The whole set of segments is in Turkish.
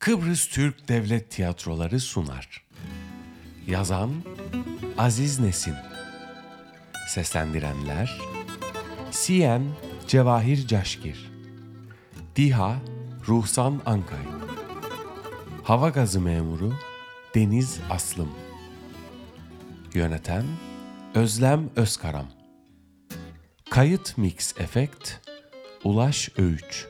Kıbrıs Türk Devlet Tiyatroları sunar. Yazan Aziz Nesin. Seslendirenler Siyem Cevahir Caşkir. Diha Ruhsan Ankay. Hava Gazı Memuru Deniz Aslım. Yöneten Özlem Özkaram. Kayıt Mix Efekt Ulaş Öğüç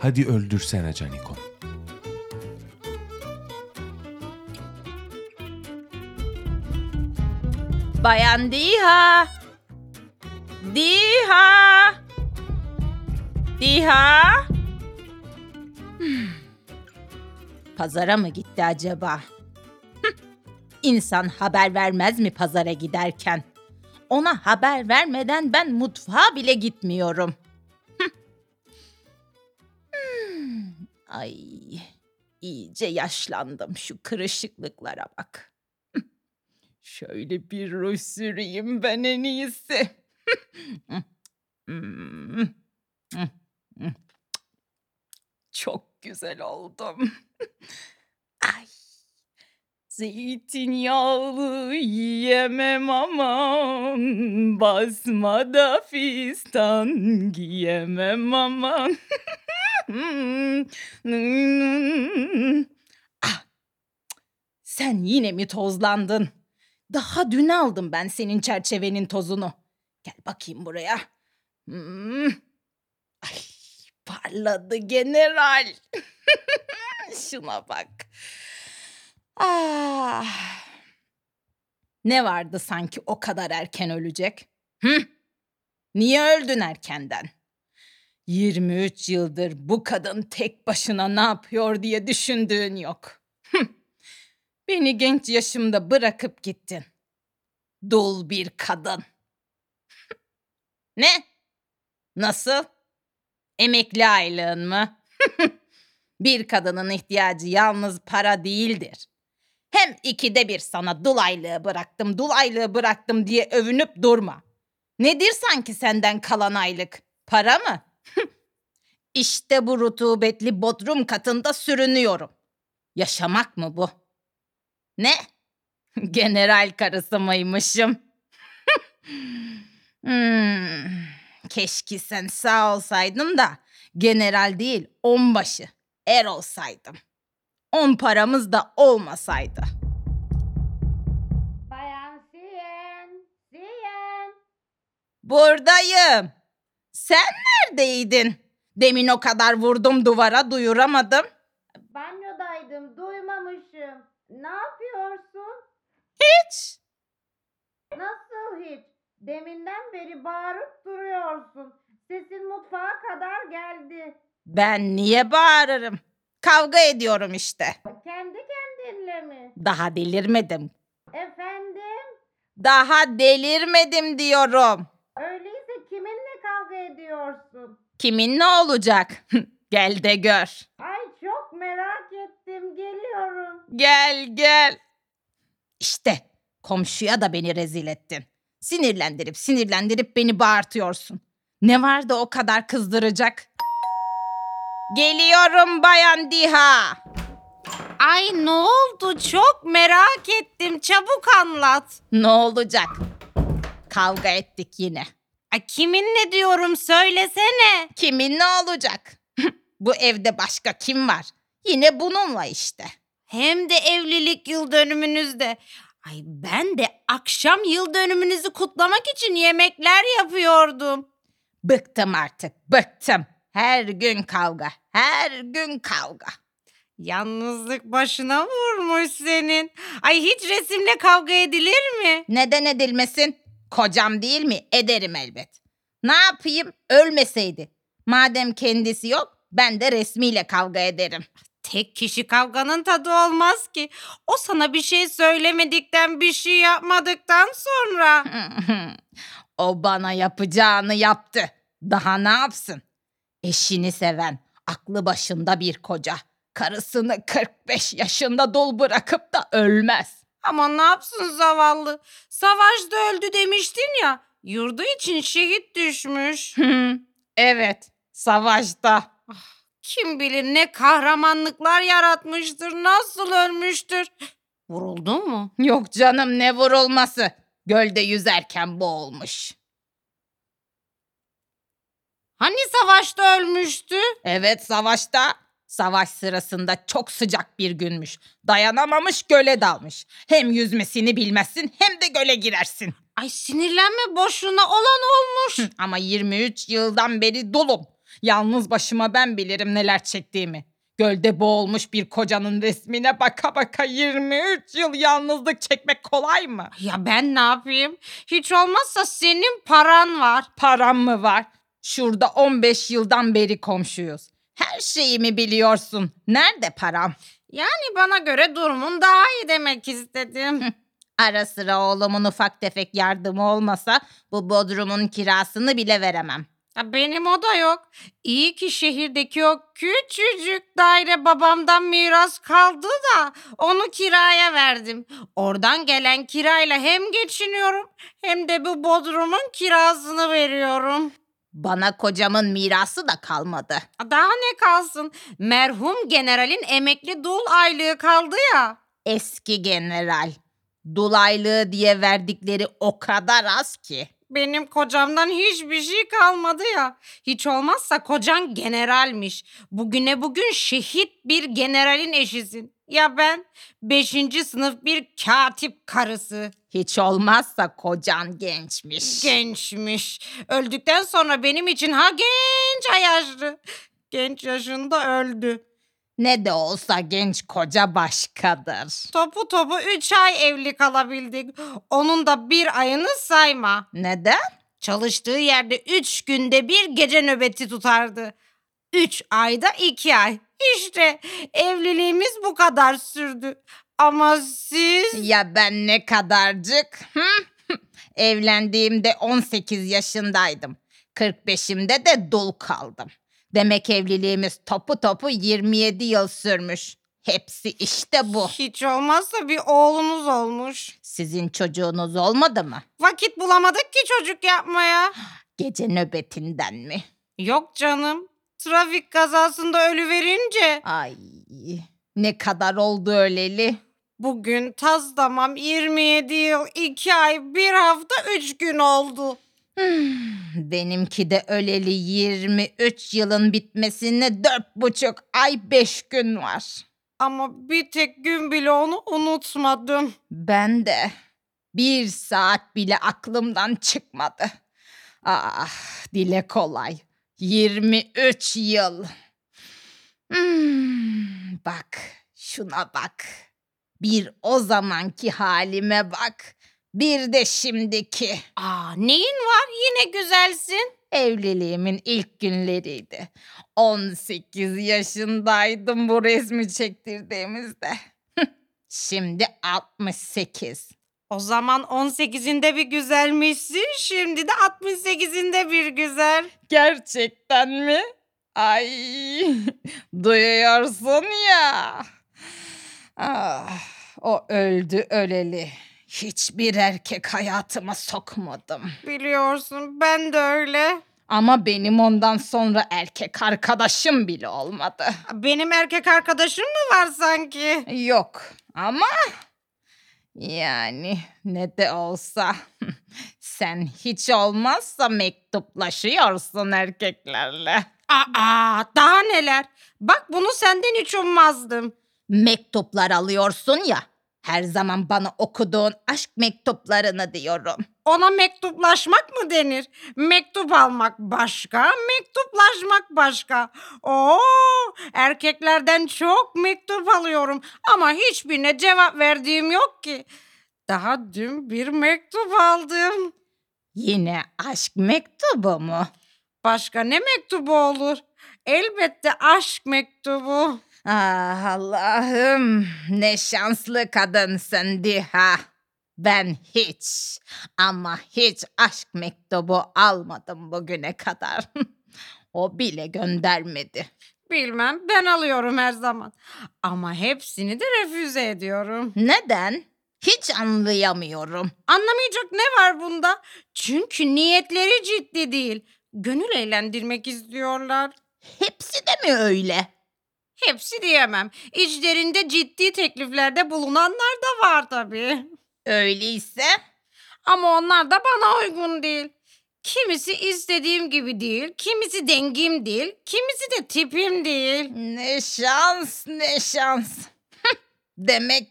Hadi öldürsene Canikon. Bayan Diha. Diha. Diha. Hmm. Pazara mı gitti acaba? İnsan haber vermez mi pazara giderken? Ona haber vermeden ben mutfağa bile gitmiyorum. Ay, iyice yaşlandım şu kırışıklıklara bak. Şöyle bir ruj süreyim ben en iyisi. Çok güzel oldum. Ay. Zeytinyağlı yiyemem aman Basmada fistan giyemem aman ah, Sen yine mi tozlandın? Daha dün aldım ben senin çerçevenin tozunu. Gel bakayım buraya. Hmm. Ay, parladı general. Şuna bak. Ah. Ne vardı sanki o kadar erken ölecek? Hı? Niye öldün erkenden? 23 yıldır bu kadın tek başına ne yapıyor diye düşündüğün yok. Beni genç yaşımda bırakıp gittin. Dul bir kadın. ne? Nasıl? Emekli aylığın mı? bir kadının ihtiyacı yalnız para değildir. Hem ikide bir sana dul aylığı bıraktım, dul aylığı bıraktım diye övünüp durma. Nedir sanki senden kalan aylık? Para mı? İşte bu rutubetli bodrum katında sürünüyorum. Yaşamak mı bu? Ne? General karısı mıymışım? hmm, keşke sen sağ olsaydın da general değil onbaşı er olsaydım. On paramız da olmasaydı. Bayan Siyen, Siyen. Buradayım. Sen neredeydin? Demin o kadar vurdum duvara duyuramadım. Banyodaydım, duymamışım. Ne yapıyorsun? Hiç. Nasıl hiç? Deminden beri bağırıp duruyorsun. Sesin mutfağa kadar geldi. Ben niye bağırırım? Kavga ediyorum işte. Kendi kendinle mi? Daha delirmedim. Efendim? Daha delirmedim diyorum. Öyleyse kiminle kavga ediyorsun? Kimin ne olacak? gel de gör. Ay çok merak ettim, geliyorum. Gel gel. İşte komşuya da beni rezil ettin. Sinirlendirip sinirlendirip beni bağırtıyorsun. Ne vardı o kadar kızdıracak? Geliyorum Bayan Diha. Ay ne oldu? Çok merak ettim. Çabuk anlat. Ne olacak? Kavga ettik yine. Ay kiminle diyorum söylesene. Kimin ne olacak? Bu evde başka kim var? Yine bununla işte. Hem de evlilik yıl dönümünüzde. Ay ben de akşam yıl dönümünüzü kutlamak için yemekler yapıyordum. Bıktım artık, bıktım. Her gün kavga, her gün kavga. Yalnızlık başına vurmuş senin. Ay hiç resimle kavga edilir mi? Neden edilmesin? Kocam değil mi? Ederim elbet. Ne yapayım? Ölmeseydi. Madem kendisi yok, ben de resmiyle kavga ederim. Tek kişi kavganın tadı olmaz ki. O sana bir şey söylemedikten, bir şey yapmadıktan sonra. o bana yapacağını yaptı. Daha ne yapsın? Eşini seven, aklı başında bir koca. Karısını 45 yaşında dul bırakıp da ölmez. Ama ne yapsın zavallı? Savaşta öldü demiştin ya. Yurdu için şehit düşmüş. evet, savaşta. Kim bilir ne kahramanlıklar yaratmıştır, nasıl ölmüştür. Vuruldu mu? Yok canım ne vurulması. Gölde yüzerken boğulmuş. Hani savaşta ölmüştü? Evet savaşta. Savaş sırasında çok sıcak bir günmüş. Dayanamamış göle dalmış. Hem yüzmesini bilmezsin hem de göle girersin. Ay sinirlenme boşuna olan olmuş. Ama 23 yıldan beri dolum. Yalnız başıma ben bilirim neler çektiğimi. Gölde boğulmuş bir kocanın resmine baka baka 23 yıl yalnızlık çekmek kolay mı? ya ben ne yapayım? Hiç olmazsa senin paran var. Param mı var? Şurada 15 yıldan beri komşuyuz. Her şeyimi biliyorsun. Nerede param? Yani bana göre durumun daha iyi demek istedim. Ara sıra oğlumun ufak tefek yardımı olmasa bu bodrumun kirasını bile veremem. Ya benim o da yok. İyi ki şehirdeki o küçücük daire babamdan miras kaldı da onu kiraya verdim. Oradan gelen kirayla hem geçiniyorum hem de bu bodrumun kirasını veriyorum. Bana kocamın mirası da kalmadı. Daha ne kalsın? Merhum generalin emekli dul aylığı kaldı ya. Eski general. Dulaylığı diye verdikleri o kadar az ki. Benim kocamdan hiçbir şey kalmadı ya. Hiç olmazsa kocan generalmiş. Bugüne bugün şehit bir generalin eşisin. Ya ben 5. sınıf bir katip karısı. Hiç olmazsa kocan gençmiş. Gençmiş. Öldükten sonra benim için ha genç yaşlı. Genç yaşında öldü. ne de olsa genç koca başkadır. Topu topu 3 ay evli kalabildik. Onun da bir ayını sayma. Neden? Çalıştığı yerde üç günde bir gece nöbeti tutardı. Üç ayda iki ay. İşte evliliğimiz bu kadar sürdü. Ama siz... Ya ben ne kadarcık? Hı? Evlendiğimde 18 yaşındaydım. 45'imde de dul kaldım. Demek evliliğimiz topu topu 27 yıl sürmüş. Hepsi işte bu. Hiç olmazsa bir oğlunuz olmuş. Sizin çocuğunuz olmadı mı? Vakit bulamadık ki çocuk yapmaya. Gece nöbetinden mi? Yok canım. Trafik kazasında ölüverince Ay ne kadar oldu öleli? bugün taz tamam 27 yıl 2 ay 1 hafta 3 gün oldu. Hmm, Benimki de öleli 23 yılın bitmesine dört buçuk ay beş gün var. Ama bir tek gün bile onu unutmadım. Ben de bir saat bile aklımdan çıkmadı. Ah dile kolay. 23 yıl. Hmm, bak şuna bak. Bir o zamanki halime bak. Bir de şimdiki. Aa neyin var yine güzelsin. Evliliğimin ilk günleriydi. 18 yaşındaydım bu resmi çektirdiğimizde. Şimdi 68. O zaman 18'inde bir güzelmişsin şimdi de 68'inde bir güzel. Gerçekten mi? Ay, duyuyorsun ya. Ah, o öldü öleli. Hiçbir erkek hayatıma sokmadım. Biliyorsun ben de öyle. Ama benim ondan sonra erkek arkadaşım bile olmadı. Benim erkek arkadaşım mı var sanki? Yok ama yani ne de olsa sen hiç olmazsa mektuplaşıyorsun erkeklerle. Aa daha neler. Bak bunu senden hiç ummazdım. Mektuplar alıyorsun ya. Her zaman bana okuduğun aşk mektuplarını diyorum. Ona mektuplaşmak mı denir? Mektup almak başka, mektuplaşmak başka. Oo, erkeklerden çok mektup alıyorum ama hiçbirine cevap verdiğim yok ki. Daha dün bir mektup aldım. Yine aşk mektubu mu? Başka ne mektubu olur? Elbette aşk mektubu. Ah Allah'ım ne şanslı kadınsın Diha. Ben hiç ama hiç aşk mektubu almadım bugüne kadar. o bile göndermedi. Bilmem ben alıyorum her zaman. Ama hepsini de refüze ediyorum. Neden? Hiç anlayamıyorum. Anlamayacak ne var bunda? Çünkü niyetleri ciddi değil. Gönül eğlendirmek istiyorlar. Hepsi de mi öyle? Hepsi diyemem. İçlerinde ciddi tekliflerde bulunanlar da var tabii. Öyleyse Ama onlar da bana uygun değil. Kimisi istediğim gibi değil, kimisi dengim değil, kimisi de tipim değil. ne şans ne şans. Demek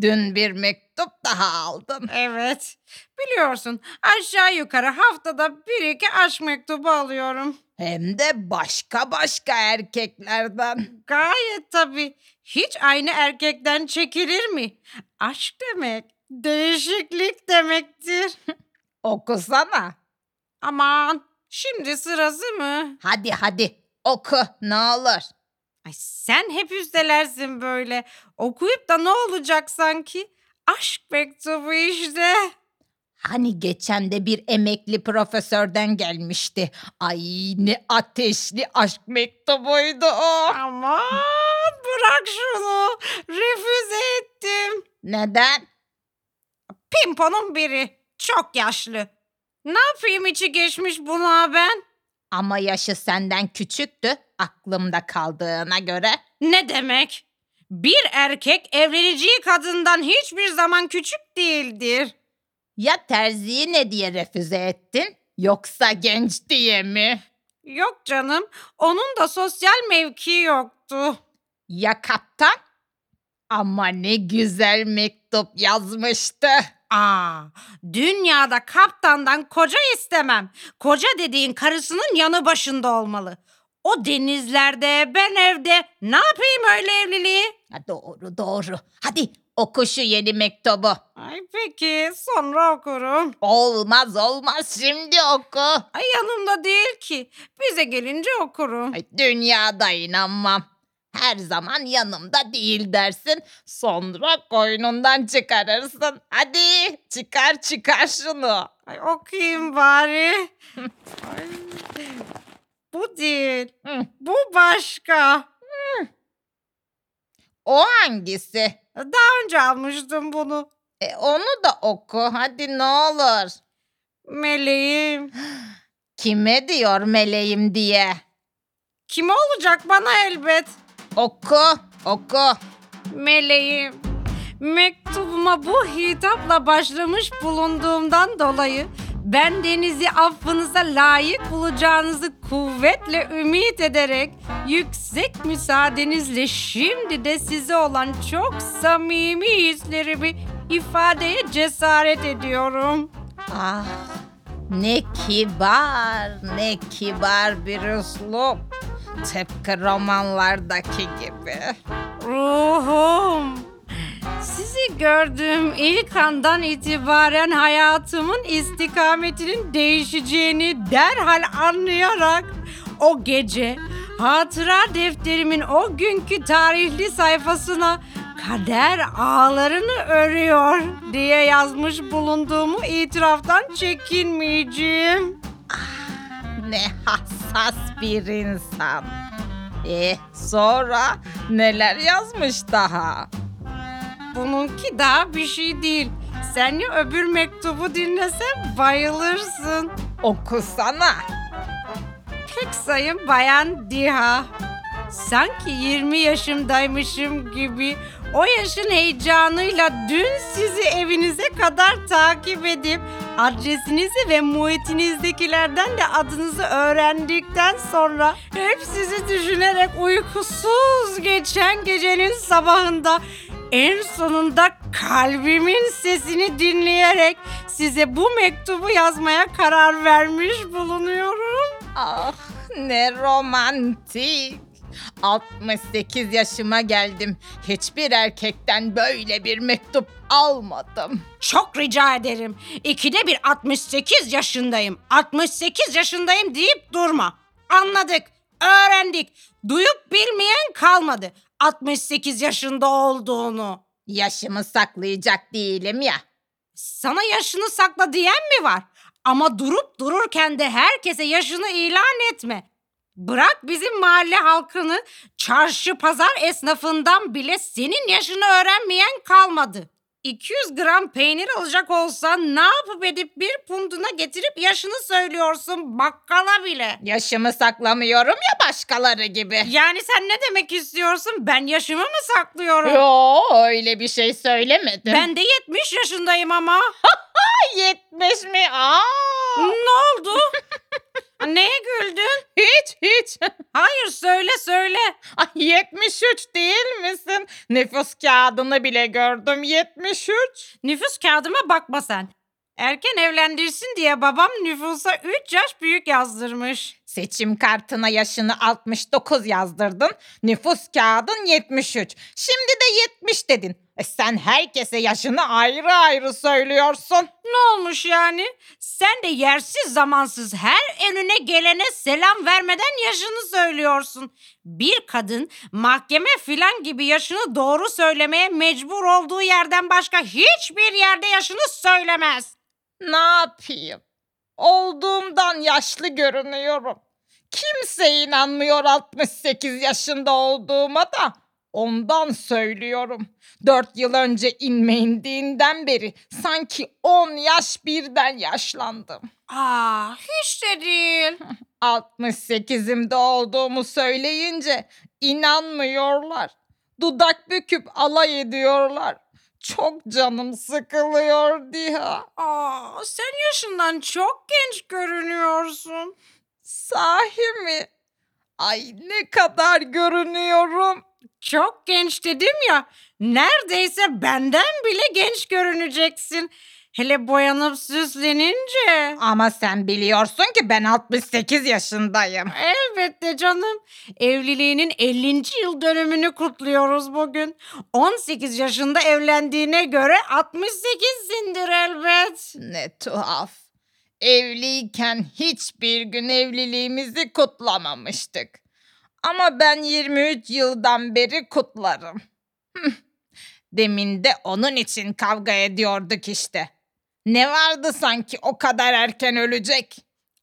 dün bir mektup daha aldın. Evet, biliyorsun aşağı yukarı haftada bir iki aşk mektubu alıyorum. Hem de başka başka erkeklerden. Gayet tabii. Hiç aynı erkekten çekilir mi? Aşk demek, değişiklik demektir. Okusana. Aman, şimdi sırası mı? Hadi hadi oku ne olur. Ay sen hep üstelersin böyle. Okuyup da ne olacak sanki? Aşk mektubu işte. Hani geçen de bir emekli profesörden gelmişti. Ay ne ateşli aşk mektubuydu o. Aman bırak şunu. Refüze ettim. Neden? Pimponun biri. Çok yaşlı. Ne yapayım içi geçmiş buna ben? Ama yaşı senden küçüktü aklımda kaldığına göre. Ne demek? Bir erkek evleneceği kadından hiçbir zaman küçük değildir. Ya terziyi ne diye refüze ettin? Yoksa genç diye mi? Yok canım, onun da sosyal mevkii yoktu. Ya kaptan? Ama ne güzel mektup yazmıştı. Aa, dünyada kaptandan koca istemem. Koca dediğin karısının yanı başında olmalı. O denizlerde, ben evde. Ne yapayım öyle evliliği? Ha, doğru doğru. Hadi oku şu yeni mektubu. Ay peki, sonra okurum. Olmaz olmaz şimdi oku. Ay yanımda değil ki. Bize gelince okurum. Ay, dünyada inanmam. Her zaman yanımda değil dersin. Sonra koynundan çıkarırsın. Hadi çıkar çıkar şunu. Ay okuyayım bari. Ay, bu değil. Hı. Bu başka. O hangisi? Daha önce almıştım bunu. E, onu da oku. Hadi ne olur. Meleğim. Kime diyor meleğim diye. Kim olacak bana elbet. Oku, oku. Meleğim. Mektubuma bu hitapla başlamış bulunduğumdan dolayı ben denizi affınıza layık bulacağınızı kuvvetle ümit ederek yüksek müsaadenizle şimdi de size olan çok samimi hislerimi ifadeye cesaret ediyorum. Ah, ne kibar, ne kibar bir üslup. Tıpkı romanlardaki gibi. Ruhum. Sizi gördüğüm ilk andan itibaren hayatımın istikametinin değişeceğini derhal anlayarak o gece hatıra defterimin o günkü tarihli sayfasına kader ağlarını örüyor diye yazmış bulunduğumu itiraftan çekinmeyeceğim. Ne hassas bir insan. E sonra neler yazmış daha? Bununki daha bir şey değil. Sen ya öbür mektubu dinlesen bayılırsın. Okusana. Pek sayın Bayan Diha. Sanki 20 yaşımdaymışım gibi o yaşın heyecanıyla dün sizi evinize kadar takip edip adresinizi ve muhitinizdekilerden de adınızı öğrendikten sonra hep sizi düşünerek uykusuz geçen gecenin sabahında en sonunda kalbimin sesini dinleyerek size bu mektubu yazmaya karar vermiş bulunuyorum. Ah ne romantik. 68 yaşıma geldim. Hiçbir erkekten böyle bir mektup almadım. Çok rica ederim. İkide bir 68 yaşındayım. 68 yaşındayım deyip durma. Anladık, öğrendik. Duyup bilmeyen kalmadı. 68 yaşında olduğunu. Yaşımı saklayacak değilim ya. Sana yaşını sakla diyen mi var? Ama durup dururken de herkese yaşını ilan etme. Bırak bizim mahalle halkını, çarşı pazar esnafından bile senin yaşını öğrenmeyen kalmadı. 200 gram peynir alacak olsan ne yapıp edip bir punduna getirip yaşını söylüyorsun bakkala bile. Yaşımı saklamıyorum ya başkaları gibi. Yani sen ne demek istiyorsun? Ben yaşımı mı saklıyorum? Yo öyle bir şey söylemedim. Ben de 70 yaşındayım ama. 70 mi? Aa! ne oldu? Neye güldün? Hiç hiç. Hayır söyle söyle. Ay 73 değil misin? Nüfus kağıdını bile gördüm 73. Nüfus kağıdıma bakma sen. Erken evlendirsin diye babam nüfusa 3 yaş büyük yazdırmış. Seçim kartına yaşını 69 yazdırdın. Nüfus kağıdın 73. Şimdi de 70 dedin. E sen herkese yaşını ayrı ayrı söylüyorsun. Ne olmuş yani? Sen de yersiz zamansız her önüne gelene selam vermeden yaşını söylüyorsun. Bir kadın mahkeme filan gibi yaşını doğru söylemeye mecbur olduğu yerden başka hiçbir yerde yaşını söylemez. Ne yapayım? Olduğumdan yaşlı görünüyorum. Kimse inanmıyor 68 yaşında olduğuma da ondan söylüyorum. 4 yıl önce inme indiğinden beri sanki 10 yaş birden yaşlandım. Aa, hiç de değil. 68'imde olduğumu söyleyince inanmıyorlar. Dudak büküp alay ediyorlar. Çok canım sıkılıyor Diha. Aa, sen yaşından çok genç görünüyorsun. Sahi mi? Ay ne kadar görünüyorum. Çok genç dedim ya. Neredeyse benden bile genç görüneceksin. Hele boyanıp süslenince. Ama sen biliyorsun ki ben 68 yaşındayım. Elbette canım. Evliliğinin 50. yıl dönümünü kutluyoruz bugün. 18 yaşında evlendiğine göre 68'sindir elbet. Ne tuhaf. Evliyken hiçbir gün evliliğimizi kutlamamıştık. Ama ben 23 yıldan beri kutlarım. Demin de onun için kavga ediyorduk işte. Ne vardı sanki o kadar erken ölecek?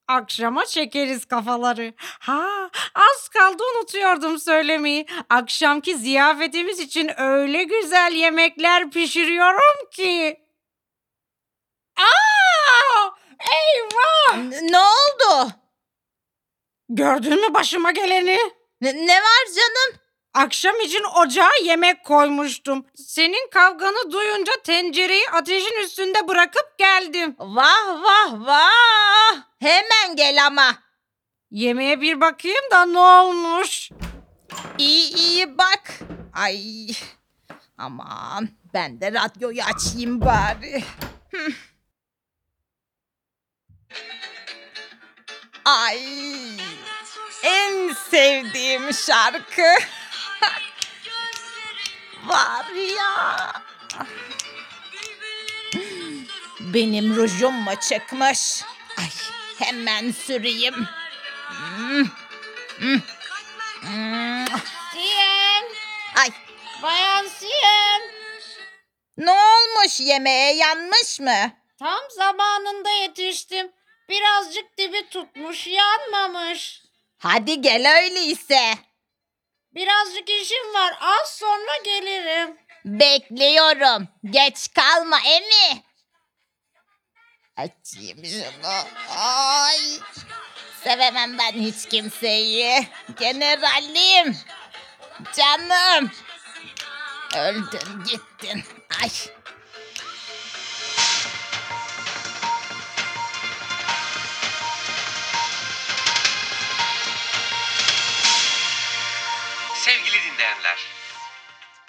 Akşama çekeriz kafaları. Ha, az kaldı unutuyordum söylemeyi. Akşamki ziyafetimiz için öyle güzel yemekler pişiriyorum ki. Aa! Eyvah! N- ne oldu? Gördün mü başıma geleni? N- ne var canım? Akşam için ocağa yemek koymuştum. Senin kavganı duyunca tencereyi ateşin üstünde bırakıp geldim. Vah vah vah. Hemen gel ama. Yemeğe bir bakayım da ne olmuş? İyi iyi bak. Ay. Aman ben de radyoyu açayım bari. Hıh. Ay. En sevdiğim şarkı. Var ya. Benim rujum mu çıkmış? Ay hemen süreyim. Hmm. Hmm. Hmm. Siyen, Ay bayan Siyen. ne olmuş yemeğe yanmış mı? Tam zamanında yetiştim. Birazcık dibi tutmuş, yanmamış. Hadi gel öyleyse. Birazcık işim var. Az sonra gelirim. Bekliyorum. Geç kalma Emi. Açayım şunu. Ay. Sevemem ben hiç kimseyi. Generalim. Canım. Öldün gittin. Ay. Sevgili dinleyenler,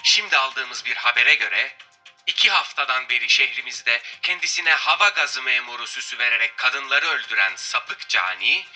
şimdi aldığımız bir habere göre iki haftadan beri şehrimizde kendisine hava gazı memuru süsü vererek kadınları öldüren sapık cani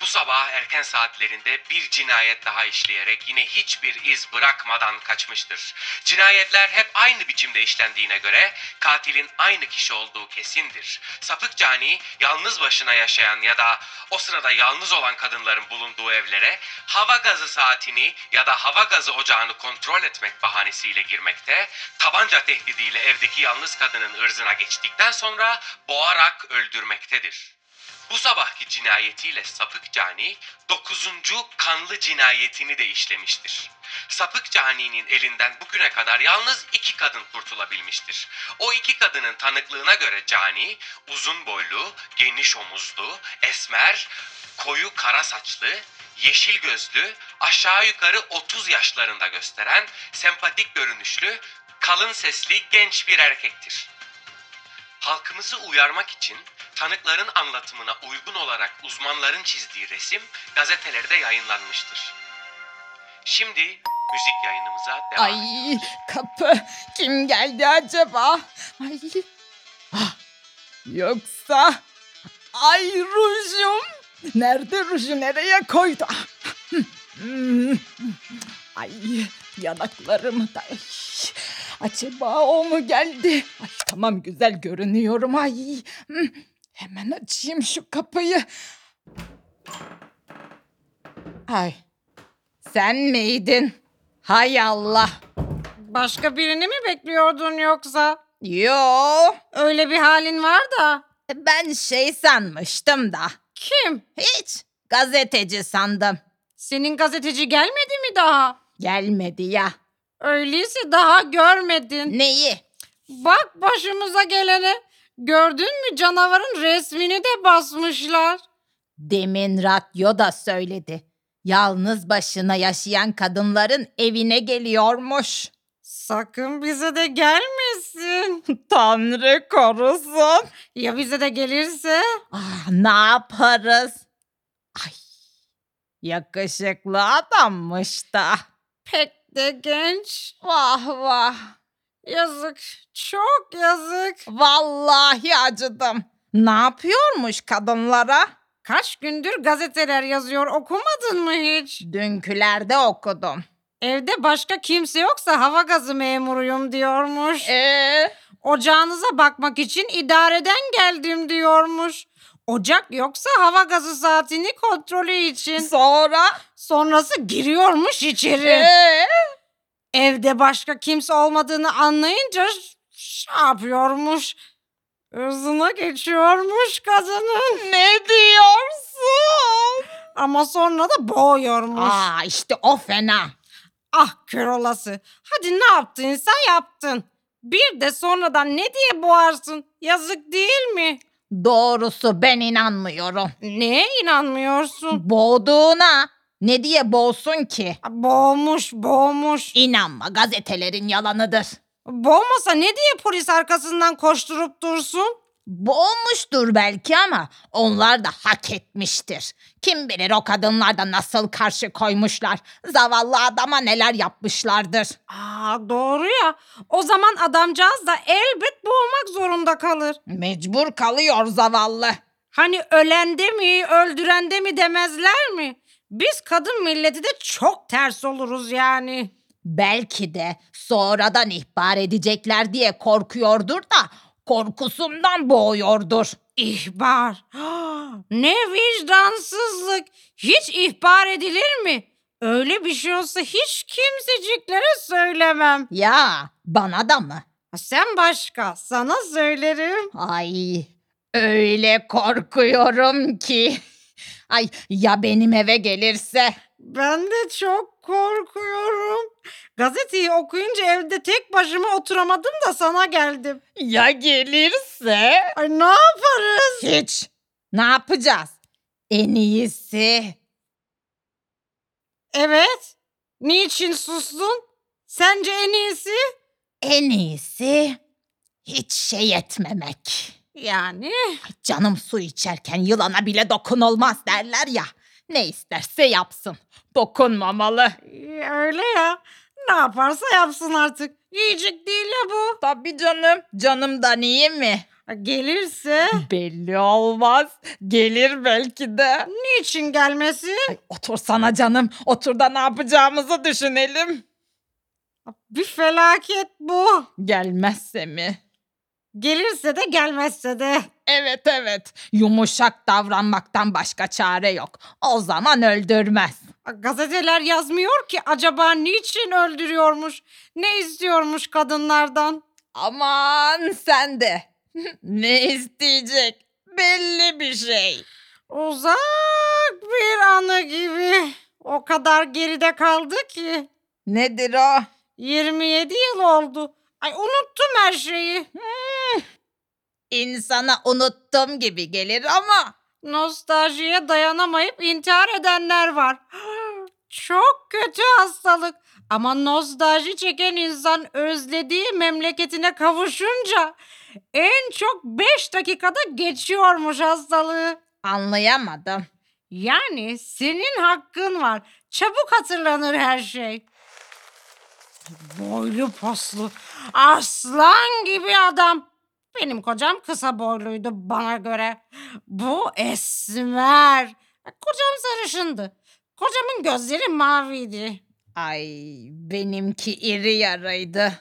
bu sabah erken saatlerinde bir cinayet daha işleyerek yine hiçbir iz bırakmadan kaçmıştır. Cinayetler hep aynı biçimde işlendiğine göre katilin aynı kişi olduğu kesindir. Sapık cani yalnız başına yaşayan ya da o sırada yalnız olan kadınların bulunduğu evlere hava gazı saatini ya da hava gazı ocağını kontrol etmek bahanesiyle girmekte, tabanca tehdidiyle evdeki yalnız kadının ırzına geçtikten sonra boğarak öldürmektedir. Bu sabahki cinayetiyle sapık cani dokuzuncu kanlı cinayetini de işlemiştir. Sapık caninin elinden bugüne kadar yalnız iki kadın kurtulabilmiştir. O iki kadının tanıklığına göre cani uzun boylu, geniş omuzlu, esmer, koyu kara saçlı, yeşil gözlü, aşağı yukarı 30 yaşlarında gösteren, sempatik görünüşlü, kalın sesli genç bir erkektir. Halkımızı uyarmak için tanıkların anlatımına uygun olarak uzmanların çizdiği resim gazetelerde yayınlanmıştır. Şimdi müzik yayınımıza devam Ay kapı kim geldi acaba? Ay. Ah, yoksa ay rujum. Nerede ruju nereye koydu? Ah, hmm, Ay yanaklarımı da ay, acaba o mu geldi? Ay tamam güzel görünüyorum ay. Hmm, Hemen açayım şu kapıyı. Ay sen miydin? Hay Allah. Başka birini mi bekliyordun yoksa? Yo, Öyle bir halin var da. ben şey sanmıştım da. Kim? Hiç. Gazeteci sandım. Senin gazeteci gelmedi mi daha? Gelmedi ya. Öyleyse daha görmedin. Neyi? Bak başımıza gelene. Gördün mü canavarın resmini de basmışlar. Demin radyo da söyledi. Yalnız başına yaşayan kadınların evine geliyormuş. Sakın bize de gelmesin. Tanrı korusun. Ya bize de gelirse? Ah, ne yaparız? Ay, yakışıklı adammış da. Pek de genç. Vah vah. Yazık. Çok yazık. Vallahi acıdım. Ne yapıyormuş kadınlara? Kaç gündür gazeteler yazıyor okumadın mı hiç? Dünkülerde okudum. Evde başka kimse yoksa hava gazı memuruyum diyormuş. Ee, Ocağınıza bakmak için idareden geldim diyormuş. Ocak yoksa hava gazı saatini kontrolü için. sonra? Sonrası giriyormuş içeri. Ee, Evde başka kimse olmadığını anlayınca ş- ne yapıyormuş? Hızına geçiyormuş kadının. ne diyorsun? Ama sonra da boğuyormuş. Aa işte o fena. Ah kör olası. Hadi ne yaptıysa yaptın. Bir de sonradan ne diye boğarsın? Yazık değil mi? Doğrusu ben inanmıyorum. Neye inanmıyorsun? Boğduğuna ne diye boğsun ki? Boğmuş, boğmuş. İnanma gazetelerin yalanıdır. Boğmasa ne diye polis arkasından koşturup dursun? Boğmuştur belki ama onlar da hak etmiştir. Kim bilir o kadınlar da nasıl karşı koymuşlar. Zavallı adama neler yapmışlardır. Aa doğru ya. O zaman adamcağız da elbet boğmak zorunda kalır. Mecbur kalıyor zavallı. Hani ölende mi, öldürende mi demezler mi? Biz kadın milleti de çok ters oluruz yani. Belki de sonradan ihbar edecekler diye korkuyordur da korkusundan boğuyordur. İhbar. Ne vicdansızlık. Hiç ihbar edilir mi? Öyle bir şey olsa hiç kimseciklere söylemem. Ya bana da mı? Sen başka, sana söylerim. Ay öyle korkuyorum ki. Ay ya benim eve gelirse? Ben de çok korkuyorum. Gazeteyi okuyunca evde tek başıma oturamadım da sana geldim. Ya gelirse? Ay ne yaparız? Hiç. Ne yapacağız? En iyisi. Evet. Niçin sustun? Sence en iyisi? En iyisi hiç şey etmemek. Yani Ay, canım su içerken yılana bile dokunulmaz derler ya. Ne isterse yapsın. Dokunmamalı. öyle ya. Ne yaparsa yapsın artık. Yiyecek değil ya bu. Tabii canım. Canımdan iyi mi? Gelirse Belli olmaz. Gelir belki de. niçin gelmesin? Ay, otursana canım. Otur da ne yapacağımızı düşünelim. Bir felaket bu. Gelmezse mi? Gelirse de gelmezse de. Evet evet. Yumuşak davranmaktan başka çare yok. O zaman öldürmez. Gazeteler yazmıyor ki acaba niçin öldürüyormuş? Ne istiyormuş kadınlardan? Aman sen de. ne isteyecek? belli bir şey. Uzak bir anı gibi. O kadar geride kaldı ki. Nedir o? 27 yıl oldu. Ay unuttum her şeyi. İnsana unuttum gibi gelir ama Nostaljiye dayanamayıp intihar edenler var. Çok kötü hastalık. Ama nostalji çeken insan özlediği memleketine kavuşunca en çok 5 dakikada geçiyormuş hastalığı. anlayamadım. Yani senin hakkın var. Çabuk hatırlanır her şey. Boylu poslu, aslan gibi adam. Benim kocam kısa boyluydu bana göre. Bu esmer. Kocam sarışındı. Kocamın gözleri maviydi. Ay benimki iri yaraydı.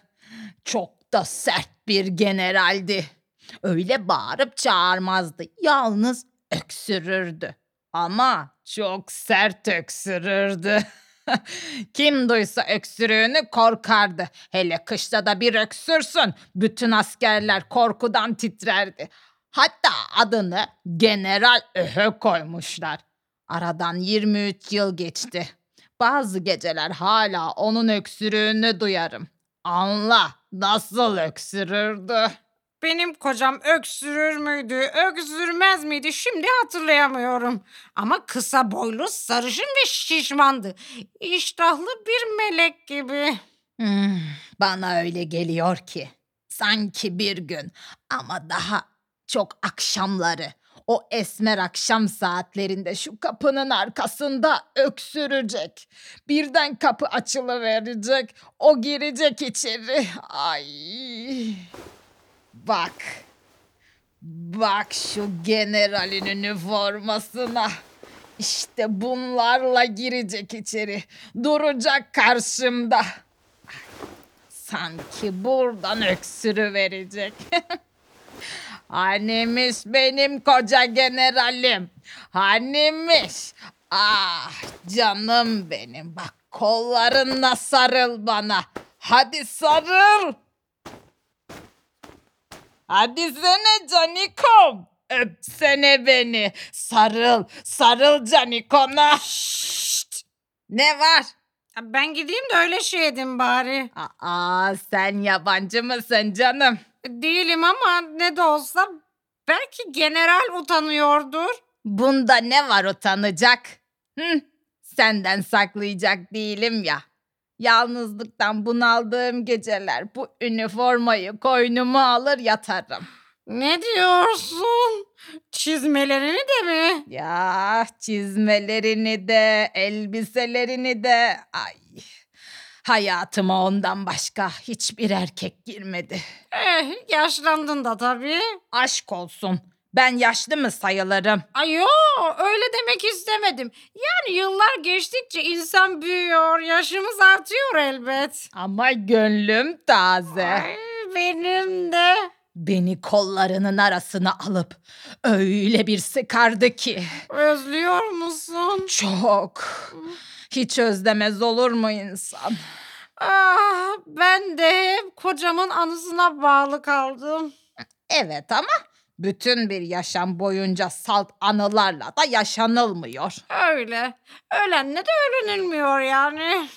Çok da sert bir generaldi. Öyle bağırıp çağırmazdı. Yalnız öksürürdü. Ama çok sert öksürürdü. Kim duysa öksürüğünü korkardı. Hele kışta da bir öksürsün. Bütün askerler korkudan titrerdi. Hatta adını General Öhö koymuşlar. Aradan 23 yıl geçti. Bazı geceler hala onun öksürüğünü duyarım. Anla nasıl öksürürdü. Benim kocam öksürür müydü, öksürmez miydi şimdi hatırlayamıyorum. Ama kısa boylu, sarışın ve şişmandı. İştahlı bir melek gibi. Hmm, bana öyle geliyor ki sanki bir gün ama daha çok akşamları o esmer akşam saatlerinde şu kapının arkasında öksürecek. Birden kapı açılıverecek. O girecek içeri. Ay. Bak. Bak şu generalin üniformasına. İşte bunlarla girecek içeri. Duracak karşımda. Sanki buradan öksürü verecek. Hanimiş benim koca generalim. Hanimiş. Ah canım benim. Bak kollarınla sarıl bana. Hadi sarıl. Hadi sene canikom. Öpsene beni. Sarıl. Sarıl canikona. Ne var? Ben gideyim de öyle şey edin bari. Aa sen yabancı mısın canım? Değilim ama ne de olsa belki general utanıyordur. Bunda ne var utanacak? Hı, senden saklayacak değilim ya. Yalnızlıktan bunaldığım geceler bu üniformayı koynuma alır yatarım. Ne diyorsun? Çizmelerini de mi? Ya çizmelerini de elbiselerini de ay. Hayatıma ondan başka hiçbir erkek girmedi. Eh, yaşlandın da tabii. Aşk olsun. Ben yaşlı mı sayılırım? Ay yo, öyle demek istemedim. Yani yıllar geçtikçe insan büyüyor, yaşımız artıyor elbet. Ama gönlüm taze. Ay, benim de. Beni kollarının arasına alıp öyle bir sıkardı ki. Özlüyor musun? Çok. Hiç özlemez olur mu insan? Ah, ben de hep kocamın anısına bağlı kaldım. Evet ama bütün bir yaşam boyunca salt anılarla da yaşanılmıyor. Öyle. Ölenle de öğrenilmiyor yani.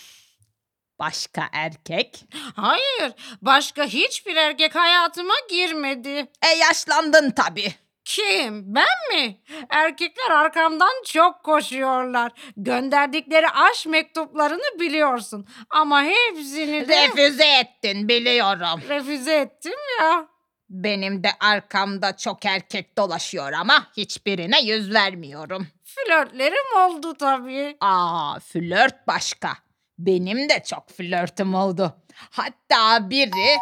Başka erkek? Hayır, başka hiçbir erkek hayatıma girmedi. E yaşlandın tabii. Kim? Ben mi? Erkekler arkamdan çok koşuyorlar. Gönderdikleri aşk mektuplarını biliyorsun. Ama hepsini de Refüze ettin biliyorum. refüze ettim ya. Benim de arkamda çok erkek dolaşıyor ama hiçbirine yüz vermiyorum. Flörtlerim oldu tabii. Aa flört başka. Benim de çok flörtüm oldu. Hatta biri...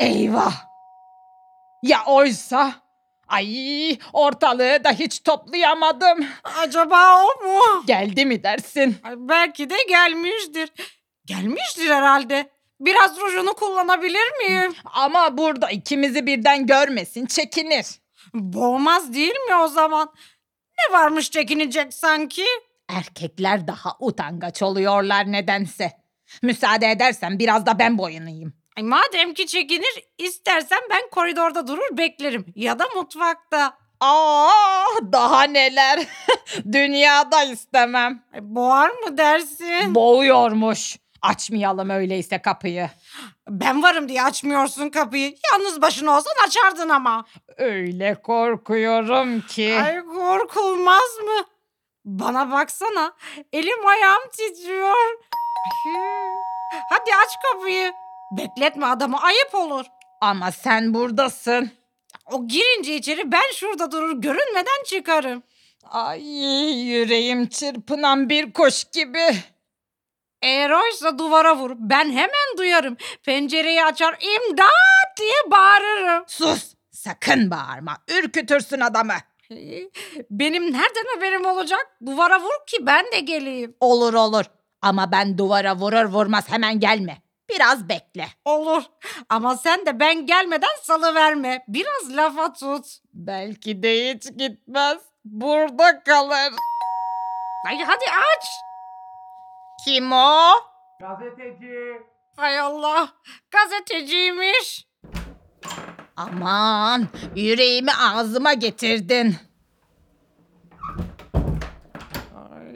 Eyvah! Ya oysa... Ay ortalığı da hiç toplayamadım. Acaba o mu? Geldi mi dersin? Ay, belki de gelmiştir. Gelmiştir herhalde. Biraz rujunu kullanabilir miyim? Ama burada ikimizi birden görmesin çekinir. Boğmaz değil mi o zaman? Ne varmış çekinecek sanki? Erkekler daha utangaç oluyorlar nedense. Müsaade edersen biraz da ben boyunayım. Ay, madem ki çekinir istersen ben koridorda durur beklerim ya da mutfakta. Aa, daha neler. Dünyada istemem. Ay, boğar mı dersin? Boğuyormuş. Açmayalım öyleyse kapıyı. ben varım diye açmıyorsun kapıyı. Yalnız başına olsan açardın ama. Öyle korkuyorum ki. Ay korkulmaz mı? Bana baksana. Elim ayağım titriyor. Hadi aç kapıyı. Bekletme adamı ayıp olur. Ama sen buradasın. O girince içeri ben şurada durur görünmeden çıkarım. Ay yüreğim çırpınan bir kuş gibi. Eğer oysa duvara vur. Ben hemen duyarım. Pencereyi açar imdat diye bağırırım. Sus sakın bağırma ürkütürsün adamı. Benim nereden haberim olacak? Duvara vur ki ben de geleyim. Olur olur ama ben duvara vurur vurmaz hemen gelme. Biraz bekle. Olur. Ama sen de ben gelmeden salıverme. Biraz lafa tut. Belki de hiç gitmez. Burada kalır. Ay hadi aç. Kim o? Hay Allah. Gazeteciymiş. Aman yüreğimi ağzıma getirdin. Ay,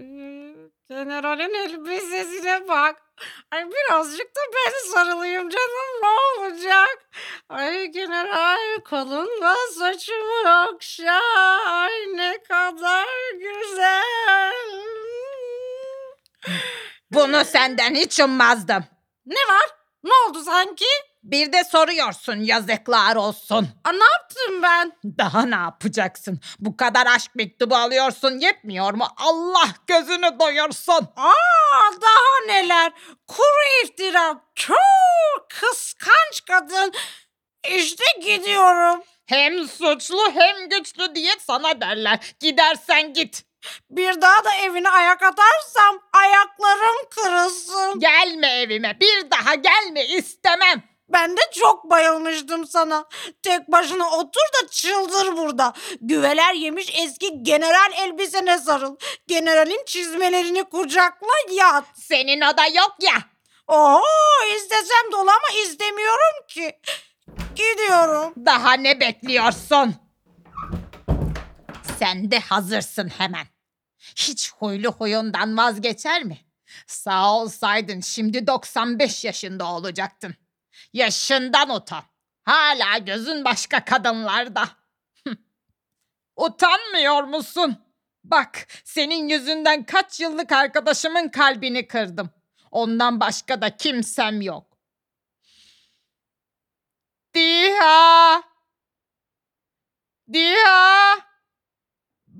generalin elbisesine bak. Ay birazcık da ben sarılayım canım ne olacak? Ay general kolunla saçımı okşa. Ay ne kadar güzel. Bunu senden hiç ummazdım. Ne var? Ne oldu sanki? Bir de soruyorsun yazıklar olsun. Aa, ne yaptım ben? Daha ne yapacaksın? Bu kadar aşk mektubu alıyorsun yetmiyor mu? Allah gözünü doyursun. Aa, daha neler? Kuru iftira. Çok kıskanç kadın. İşte gidiyorum. Hem suçlu hem güçlü diye sana derler. Gidersen git. Bir daha da evine ayak atarsam ayaklarım kırılsın. Gelme evime. Bir daha gelme istemem. Ben de çok bayılmıştım sana. Tek başına otur da çıldır burada. Güveler yemiş eski general elbisene sarıl. Generalin çizmelerini kucakla yat. Senin o da yok ya. Oo istesem de ol ama istemiyorum ki. Gidiyorum. Daha ne bekliyorsun? Sen de hazırsın hemen. Hiç huylu huyundan vazgeçer mi? Sağ olsaydın şimdi 95 yaşında olacaktın. Yaşından utan. Hala gözün başka kadınlarda. Utanmıyor musun? Bak senin yüzünden kaç yıllık arkadaşımın kalbini kırdım. Ondan başka da kimsem yok. Diha! Diha!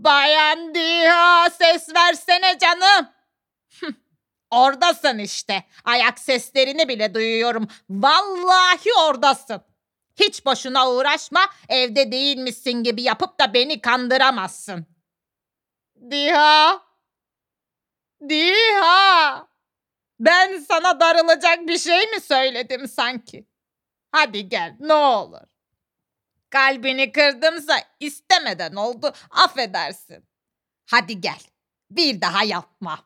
Bayan Diha ses versene canım. Oradasın işte. Ayak seslerini bile duyuyorum. Vallahi oradasın. Hiç boşuna uğraşma. Evde değilmişsin gibi yapıp da beni kandıramazsın. Diha! Diha! Ben sana darılacak bir şey mi söyledim sanki? Hadi gel ne olur. Kalbini kırdımsa istemeden oldu affedersin. Hadi gel bir daha yapma.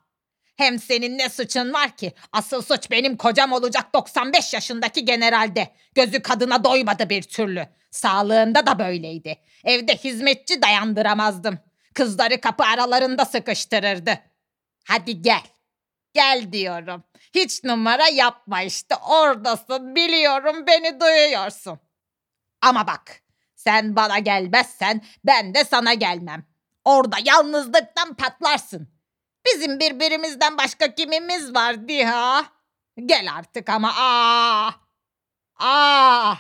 Hem senin ne suçun var ki? Asıl suç benim kocam olacak 95 yaşındaki generalde. Gözü kadına doymadı bir türlü. Sağlığında da böyleydi. Evde hizmetçi dayandıramazdım. Kızları kapı aralarında sıkıştırırdı. Hadi gel. Gel diyorum. Hiç numara yapma işte oradasın biliyorum beni duyuyorsun. Ama bak sen bana gelmezsen ben de sana gelmem. Orada yalnızlıktan patlarsın. Bizim birbirimizden başka kimimiz var Diha? Gel artık ama aa. Aa.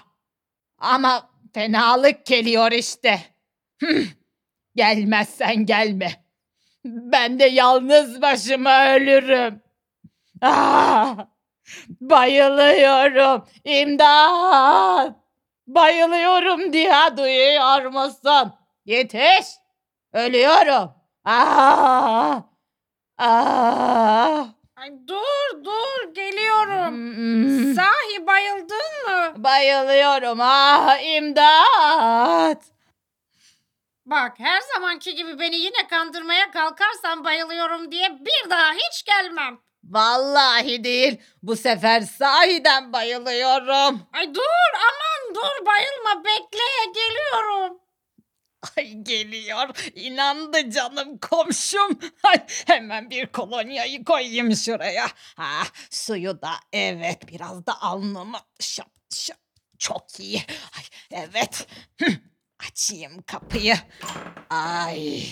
Ama fenalık geliyor işte. Gelmezsen gelme. Ben de yalnız başıma ölürüm. Ah, bayılıyorum. İmdat. Bayılıyorum diye duyuyor musun? Yetiş. Ölüyorum. Ah. Ah. Ay dur dur geliyorum. Hmm. Sahi bayıldın mı? Bayılıyorum. Ah imdat. Bak her zamanki gibi beni yine kandırmaya kalkarsan bayılıyorum diye bir daha hiç gelmem. Vallahi değil. Bu sefer sahiden bayılıyorum. Ay dur aman dur bayılma bekle geliyorum. Ay geliyor. İnandı canım komşum. Ay, hemen bir kolonyayı koyayım şuraya. Ha, suyu da evet biraz da alnıma şap şap. Çok iyi. Ay, evet. Hıh, Açayım kapıyı. Ay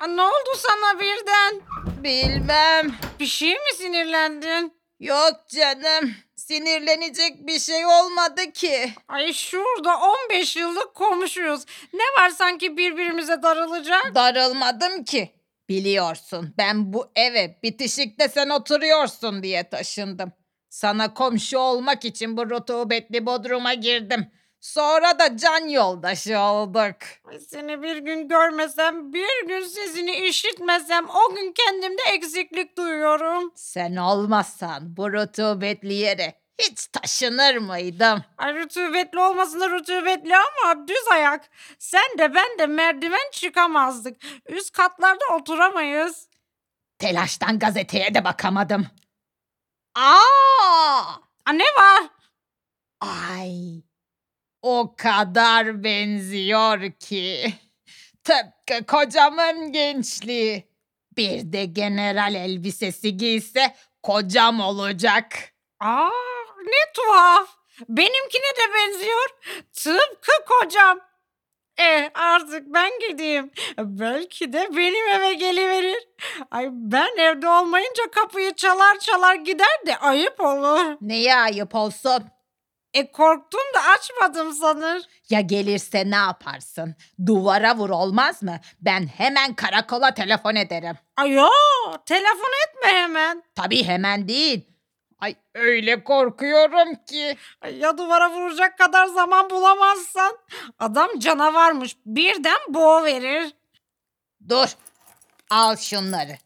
Aa, ne oldu sana birden? bilmem. Bir şey mi sinirlendin? Yok canım. Sinirlenecek bir şey olmadı ki. Ay şurada 15 yıllık komşuyuz. Ne var sanki birbirimize darılacak? Darılmadım ki. Biliyorsun ben bu eve bitişikte sen oturuyorsun diye taşındım. Sana komşu olmak için bu rutubetli bodruma girdim. Sonra da can yoldaşı olduk. Seni bir gün görmesem, bir gün sesini işitmesem o gün kendimde eksiklik duyuyorum. Sen olmazsan bu rutubetli yere hiç taşınır mıydım? Ay rutubetli olmasına rutubetli ama düz ayak. Sen de ben de merdiven çıkamazdık. Üst katlarda oturamayız. Telaştan gazeteye de bakamadım. Aa! Aa, ne var? Ay, o kadar benziyor ki. Tıpkı kocamın gençliği. Bir de general elbisesi giyse kocam olacak. Aa, ne tuhaf. Benimkine de benziyor. Tıpkı kocam. E artık ben gideyim. Belki de benim eve geliverir. Ay ben evde olmayınca kapıyı çalar çalar gider de ayıp olur. Neye ayıp olsun? E korktum da açmadım sanır. Ya gelirse ne yaparsın? Duvara vur olmaz mı? Ben hemen karakola telefon ederim. Ay yo, telefon etme hemen. Tabii hemen değil. Ay öyle korkuyorum ki. Ay, ya duvara vuracak kadar zaman bulamazsan. Adam canavarmış. Birden boğ verir. Dur. Al şunları.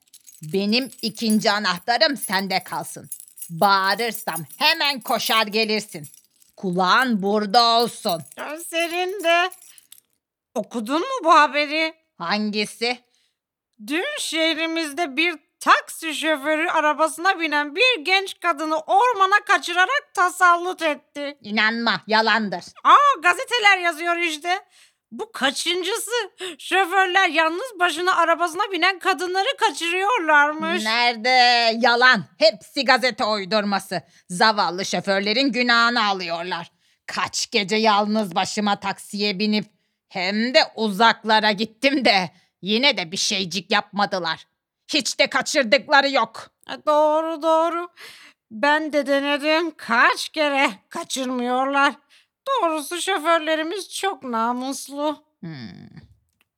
Benim ikinci anahtarım sende kalsın. Bağırırsam hemen koşar gelirsin. Kulağın burada olsun. Senin de. Okudun mu bu haberi? Hangisi? Dün şehrimizde bir taksi şoförü arabasına binen bir genç kadını ormana kaçırarak tasallut etti. İnanma, yalandır. Aa gazeteler yazıyor işte. Bu kaçıncısı? Şoförler yalnız başına arabasına binen kadınları kaçırıyorlarmış. Nerede? Yalan. Hepsi gazete uydurması. Zavallı şoförlerin günahını alıyorlar. Kaç gece yalnız başıma taksiye binip hem de uzaklara gittim de yine de bir şeycik yapmadılar. Hiç de kaçırdıkları yok. E, Doğru doğru. Ben de denedim kaç kere kaçırmıyorlar. Doğrusu şoförlerimiz çok namuslu. Hmm.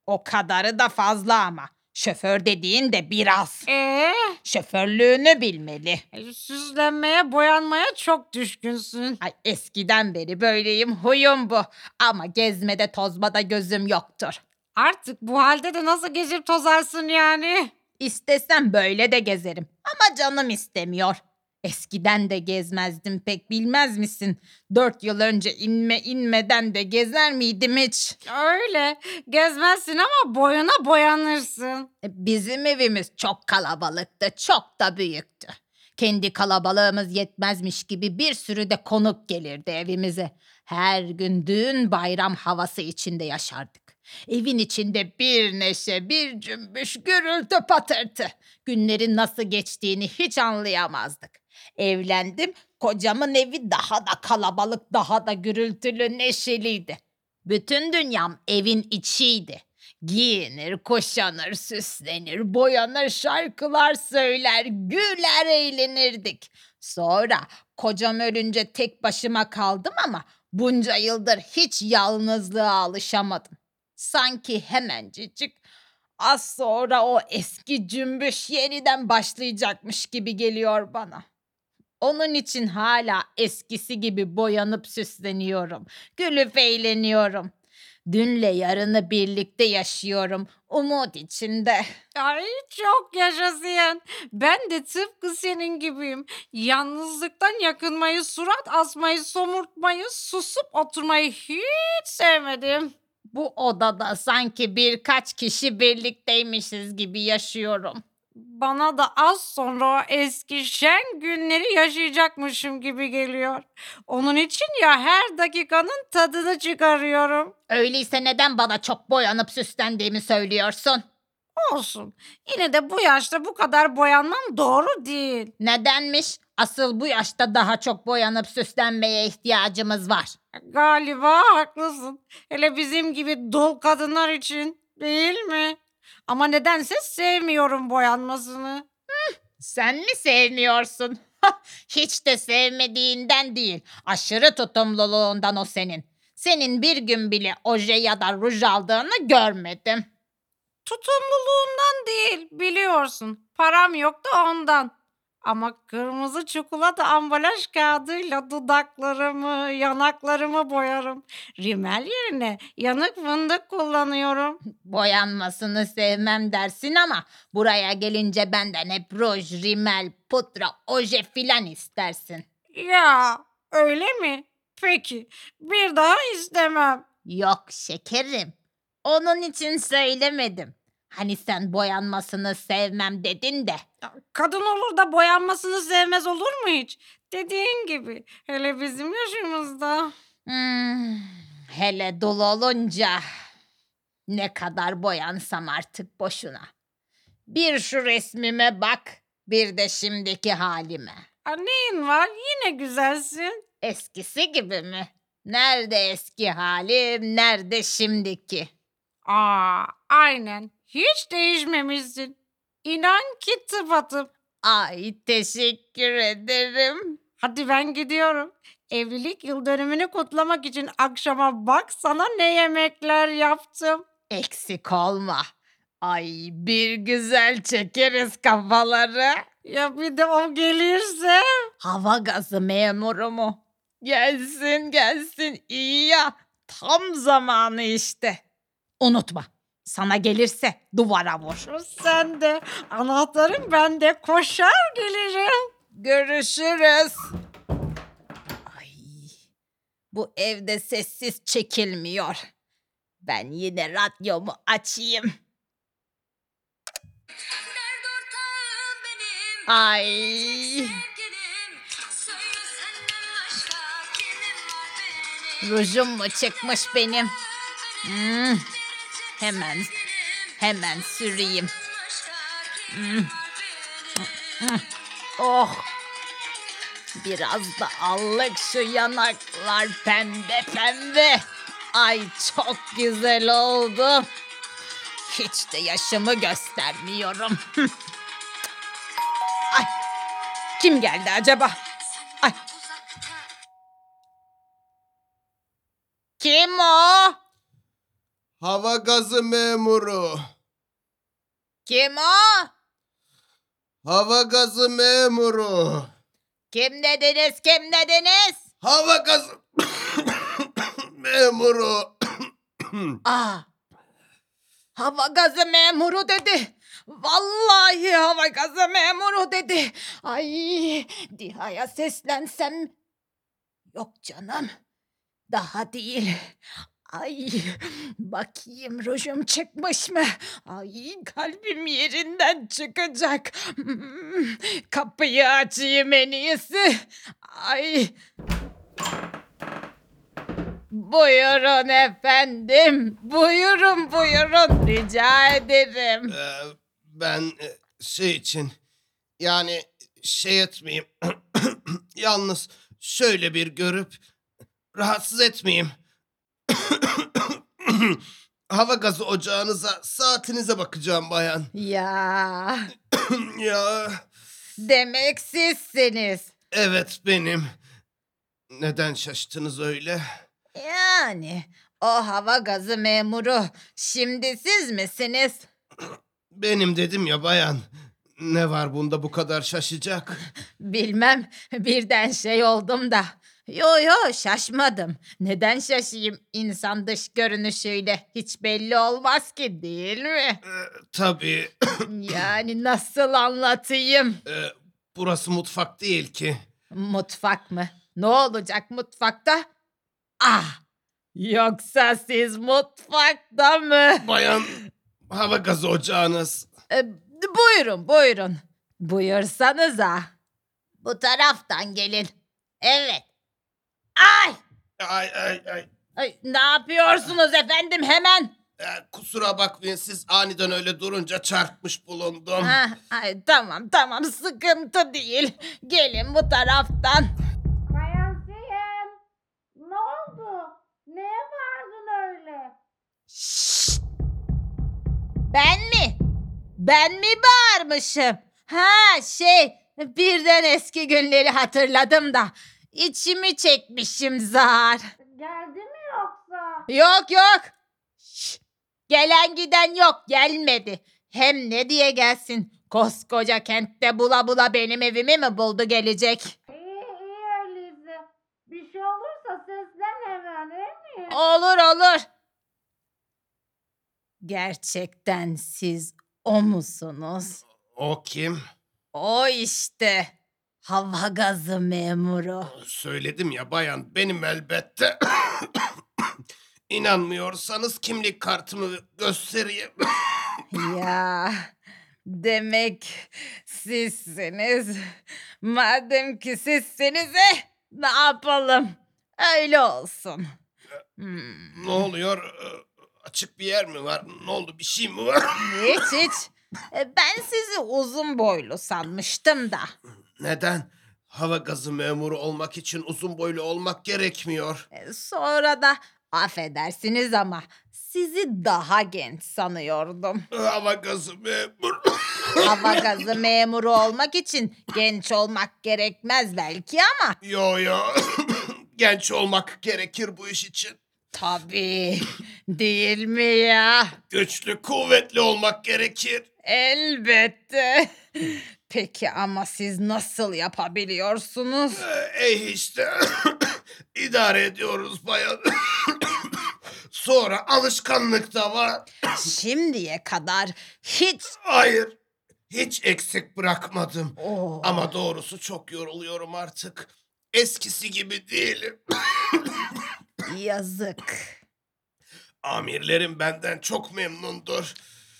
O kadarı da fazla ama. Şoför dediğin de biraz. Ee, Şoförlüğünü bilmeli. e, süslenmeye boyanmaya çok düşkünsün. Ay eskiden beri böyleyim huyum bu. Ama gezmede tozmada gözüm yoktur. Artık bu halde de nasıl gezip tozarsın yani? İstesem böyle de gezerim. Ama canım istemiyor. Eskiden de gezmezdim pek bilmez misin? Dört yıl önce inme inmeden de gezer miydim hiç? Öyle. Gezmezsin ama boyuna boyanırsın. E, Bizim evimiz çok kalabalıktı, çok da büyüktü. Kendi kalabalığımız yetmezmiş gibi bir sürü de konuk gelirdi evimize. Her gün düğün bayram havası içinde yaşardık. Evin içinde bir neşe, bir cümbüş, gürültü patırtı. Günlerin nasıl geçtiğini hiç anlayamazdık. Evlendim, kocamın evi daha da kalabalık, daha da gürültülü, neşeliydi. Bütün dünyam evin içiydi. Giyinir, kuşanır, süslenir, boyanır, şarkılar söyler, güler, eğlenirdik. Sonra kocam ölünce tek başıma kaldım ama bunca yıldır hiç yalnızlığa alışamadım. Sanki hemencecik az sonra o eski cümbüş yeniden başlayacakmış gibi geliyor bana. Onun için hala eskisi gibi boyanıp süsleniyorum. Gülüp eğleniyorum. Dünle yarını birlikte yaşıyorum. Umut içinde. Ay çok yaşasın. Ben de tıpkı senin gibiyim. Yalnızlıktan yakınmayı, surat asmayı, somurtmayı, susup oturmayı hiç sevmedim. Bu odada sanki birkaç kişi birlikteymişiz gibi yaşıyorum. Bana da az sonra o eski şen günleri yaşayacakmışım gibi geliyor. Onun için ya her dakikanın tadını çıkarıyorum. Öyleyse neden bana çok boyanıp süslendiğimi söylüyorsun? Olsun. Yine de bu yaşta bu kadar boyanmam doğru değil. Nedenmiş? Asıl bu yaşta daha çok boyanıp süslenmeye ihtiyacımız var. Galiba haklısın. Hele bizim gibi dul kadınlar için değil mi? Ama nedense sevmiyorum boyanmasını. Sen mi sevmiyorsun? Hiç de sevmediğinden değil. Aşırı tutumluluğundan o senin. Senin bir gün bile oje ya da ruj aldığını görmedim. Tutumluluğumdan değil biliyorsun. Param yok da ondan. Ama kırmızı çikolata ambalaj kağıdıyla dudaklarımı, yanaklarımı boyarım. Rimel yerine yanık fındık kullanıyorum. Boyanmasını sevmem dersin ama buraya gelince benden hep ruj, rimel, pudra, oje filan istersin. Ya öyle mi? Peki bir daha istemem. Yok şekerim. Onun için söylemedim. Hani sen boyanmasını sevmem dedin de. Ya, Kadın olur da boyanmasını sevmez olur mu hiç? Dediğin gibi hele bizim yaşımızda. Hmm, hele dul olunca ne kadar boyansam artık boşuna. Bir şu resmime bak, bir de şimdiki halime. Aa, neyin var? Yine güzelsin. Eskisi gibi mi? Nerede eski halim, nerede şimdiki? Aa, aynen. Hiç değişmemişsin. İnan ki tıpatıp. Ay teşekkür ederim. Hadi ben gidiyorum. Evlilik yıl dönümünü kutlamak için akşama bak sana ne yemekler yaptım. Eksik olma. Ay bir güzel çekeriz kafaları. Ya bir de o gelirse. Hava gazı memuru mu? Gelsin gelsin iyi ya. Tam zamanı işte. Unutma. Sana gelirse duvara vur. Sen de anahtarım bende koşar gelirim. Görüşürüz. Ay, bu evde sessiz çekilmiyor. Ben yine radyomu açayım. Ay, rujum mu çıkmış benim? Hmm, hemen, hemen süreyim. Oh, biraz da allık şu yanaklar pembe pembe. Ay çok güzel oldu. Hiç de yaşımı göstermiyorum. Ay, kim geldi acaba? Ay. Kim o? Hava gazı memuru. Kim o? Hava gazı memuru. Kim dediniz, kim dediniz? Hava gazı memuru. Aa, hava gazı memuru dedi. Vallahi hava gazı memuru dedi. Ay, Diha'ya seslensem. Yok canım, daha değil. Ay, bakayım rujum çıkmış mı? Ay, kalbim yerinden çıkacak. Hmm, Kapıyı açayım en iyisi. Ay, Buyurun efendim. Buyurun buyurun. Rica ederim. Ee, ben e, şey için yani şey etmeyeyim. Yalnız şöyle bir görüp rahatsız etmeyeyim. Hava gazı ocağınıza, saatinize bakacağım bayan. Ya ya demek sizsiniz. evet benim. Neden şaştınız öyle? Yani o hava gazı memuru şimdi siz misiniz? Benim dedim ya bayan. Ne var bunda bu kadar şaşacak? Bilmem birden şey oldum da. Yo yo şaşmadım. Neden şaşayım insan dış görünüşüyle hiç belli olmaz ki değil mi? Ee, tabii. Yani nasıl anlatayım? Ee, burası mutfak değil ki. Mutfak mı? Ne olacak mutfakta? Ah! Yoksa siz mutfakta mı? Bayan hava gazı ocağınız. E, Buyurun buyurun. Buyursanıza. Bu taraftan gelin. Evet. Ay! Ay ay ay. Ay, ne yapıyorsunuz efendim hemen? Ee, kusura bakmayın siz aniden öyle durunca çarpmış bulundum. Ha, ay, tamam tamam sıkıntı değil. Gelin bu taraftan. Bayan Siyen. Ne oldu? Neye bağırdın öyle? Şşt! Ben mi? Ben mi bağırmışım? Ha şey birden eski günleri hatırladım da içimi çekmişim zar. Geldi mi yoksa? Yok yok. Şşt! Gelen giden yok gelmedi. Hem ne diye gelsin? Koskoca kentte bula bula benim evimi mi buldu gelecek? İyi iyi öyleyse. Bir şey olursa seslen hemen değil mi? Olur olur. Gerçekten siz o musunuz? O kim? O işte. Hava gazı memuru. Söyledim ya bayan benim elbette. İnanmıyorsanız kimlik kartımı göstereyim. ya demek sizsiniz. Madem ki sizsiniz eh, ne yapalım? Öyle olsun. Hmm, ne oluyor? Ee, Açık bir yer mi var? Ne oldu? Bir şey mi var? hiç hiç. E, Ben sizi uzun boylu sanmıştım da. Neden? Hava gazı memuru olmak için uzun boylu olmak gerekmiyor. E, Sonra da affedersiniz ama sizi daha genç sanıyordum. Hava gazı memuru. Hava gazı memuru olmak için genç olmak gerekmez belki ama yo yo. Genç olmak gerekir bu iş için. tabii değil mi ya? Güçlü, kuvvetli olmak gerekir. Elbette. Peki ama siz nasıl yapabiliyorsunuz? Eh işte. İdare ediyoruz bayan. Sonra alışkanlık da var. Şimdiye kadar hiç... Hayır. Hiç eksik bırakmadım. Oo, Ama doğrusu çok yoruluyorum artık. Eskisi gibi değilim. yazık. Amirlerim benden çok memnundur.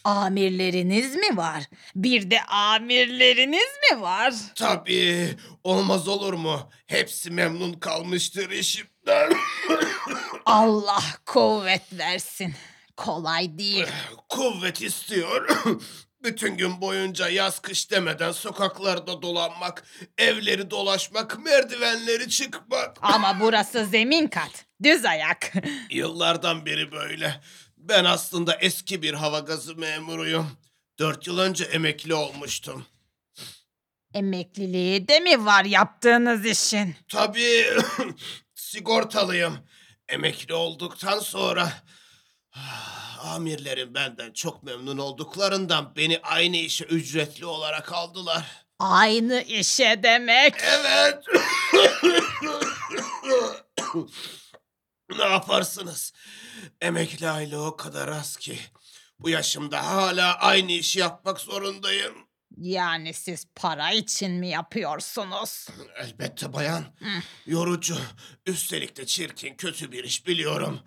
Amirleriniz mi var? Bir de amirleriniz mi var? Tabii. Olmaz olur mu? Hepsi memnun kalmıştır işimden. Allah kuvvet versin. Kolay değil. Kuvvet istiyor. Bütün gün boyunca yaz kış demeden sokaklarda dolanmak, evleri dolaşmak, merdivenleri çıkmak. Ama burası zemin kat. Düz ayak. Yıllardan beri böyle. Ben aslında eski bir hava gazı memuruyum. Dört yıl önce emekli olmuştum. Emekliliği de mi var yaptığınız işin? Tabii sigortalıyım. Emekli olduktan sonra amirlerim benden çok memnun olduklarından beni aynı işe ücretli olarak aldılar. Aynı işe demek. Evet. ne yaparsınız? Emekli aylığı o kadar az ki. Bu yaşımda hala aynı işi yapmak zorundayım. Yani siz para için mi yapıyorsunuz? Elbette bayan. Yorucu. Üstelik de çirkin, kötü bir iş biliyorum.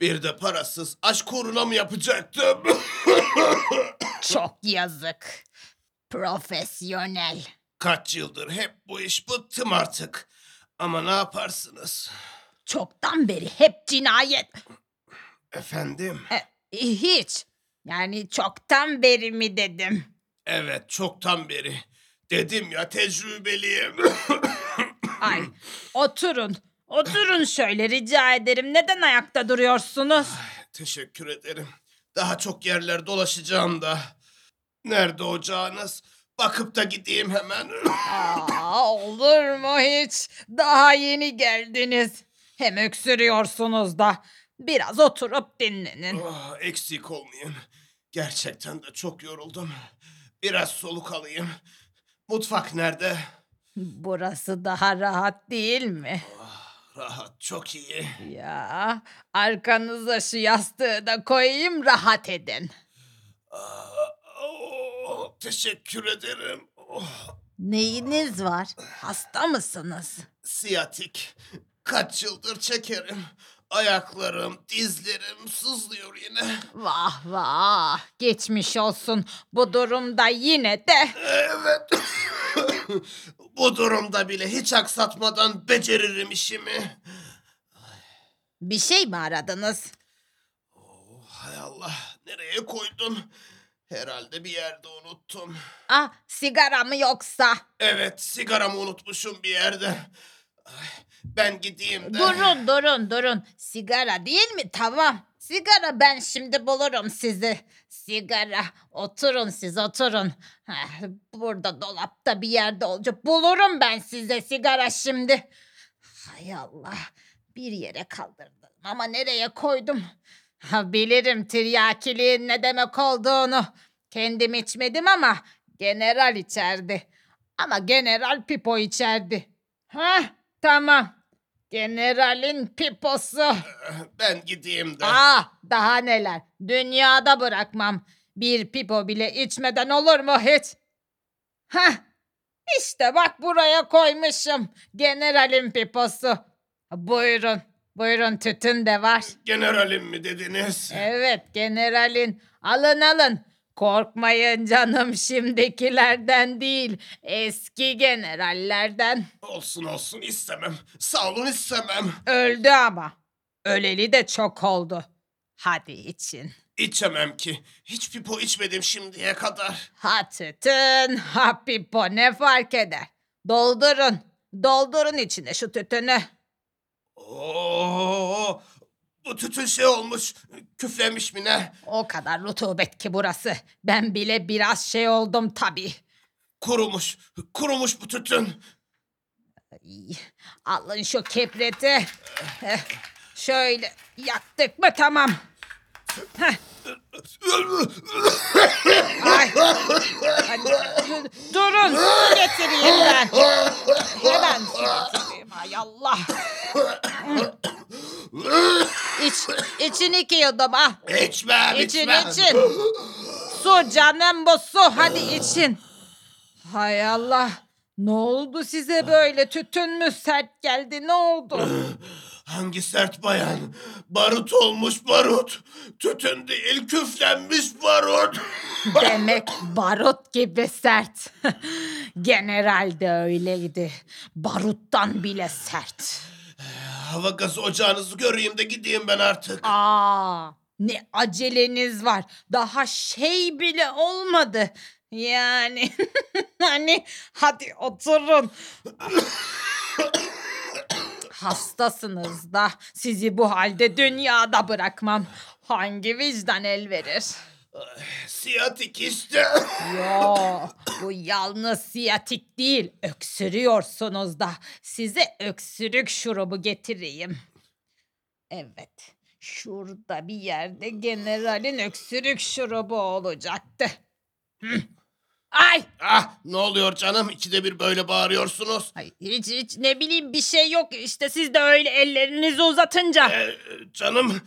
Bir de parasız aşk uğruna mı yapacaktım? Çok yazık. Profesyonel. Kaç yıldır hep bu iş bıktım artık. Ama ne yaparsınız? Çoktan beri hep cinayet. Efendim? E, hiç. Yani çoktan beri mi dedim. Evet, çoktan beri. Dedim ya tecrübeliyim. Ay oturun. Oturun şöyle rica ederim. Neden ayakta duruyorsunuz? Teşekkür ederim. Daha çok yerler dolaşacağım da. Nerede ocağınız? Bakıp da gideyim hemen. Aa, olur mu hiç? Daha yeni geldiniz. Hem öksürüyorsunuz da. Biraz oturup dinlenin. Ah, eksik olmayın. Gerçekten de çok yoruldum. Biraz soluk alayım. Mutfak nerede? Burası daha rahat değil mi? Ah, rahat, çok iyi. Ya arkanıza şu yastığı da koyayım rahat edin. Ah, oh, teşekkür ederim. Oh, Neyiniz var? Hasta mısınız? siyatik. Kaç yıldır çekerim. Ayaklarım, dizlerim sızlıyor yine. Vah vah geçmiş olsun. Bu durumda yine de Evet. Bu durumda bile hiç aksatmadan beceririm işimi. bir şey mi aradınız? Hay Allah, nereye koydun? Herhalde bir yerde unuttum. Ah sigara mı yoksa? Evet, sigaramı unutmuşum bir yerde. Ay, Ben gideyim de. Durun durun durun. Sigara değil mi? Tamam. Sigara ben şimdi bulurum sizi. Sigara. Oturun siz oturun. Heh, burada dolapta bir yerde olacak. Bulurum ben size sigara şimdi. Hay Allah. Bir yere kaldırdım ama nereye koydum? Ha, bilirim tiryakiliğin ne demek olduğunu. Kendim içmedim ama general içerdi. Ama general pipo içerdi. Hah tamam. Generalin piposu. Ben gideyim de. Aa daha neler. Dünyada bırakmam. Bir pipo bile içmeden olur mu hiç? Hah işte bak buraya koymuşum. Generalin piposu. Buyurun. Buyurun tütün de var. Generalim mi dediniz? Evet generalin. Alın alın. Korkmayın canım şimdikilerden değil. Eski generallerden. Olsun olsun istemem. Sağ olun istemem. Öldü ama. Öleli de çok oldu. Hadi için. İçemem ki. Hiç pipo içmedim şimdiye kadar. Ha tütün, ha pipo ne fark eder? Doldurun. Doldurun içine şu tütünü. Oo, bu tütün şey olmuş. Küflemiş mi ne? O kadar rutubet ki burası. Ben bile biraz şey oldum tabii. Kurumuş. Kurumuş bu tütün. Ay, Alın şu kibriti. Şöyle yaktık mı tamam. Heh, Ay. Durun su getireyim ben. Hemen su getireyim hay Allah. İç, için iki yudum ah. İçmem İçin içmem. için. Su canım bu su hadi için. Hay Allah. Ne oldu size böyle tütün mü sert geldi ne oldu? Hangi sert bayan? Barut olmuş barut. Tütün değil küflenmiş barut. Demek barut gibi sert. General de öyleydi. Baruttan bile sert. Hava gazı ocağınızı göreyim de gideyim ben artık. Aa, ne aceleniz var. Daha şey bile olmadı. Yani hani hadi oturun. Hastasınız da sizi bu halde dünyada bırakmam. Hangi vicdan el verir? Siyatik işte. Yo, bu yalnız siyatik değil, öksürüyorsunuz da. Size öksürük şurubu getireyim. Evet, şurada bir yerde generalin öksürük şurubu olacaktı. Hı. Ay, Ah ne oluyor canım? İkide bir böyle bağırıyorsunuz. ay, hiç hiç ne bileyim bir şey yok işte siz de öyle ellerinizi uzatınca. Ee, canım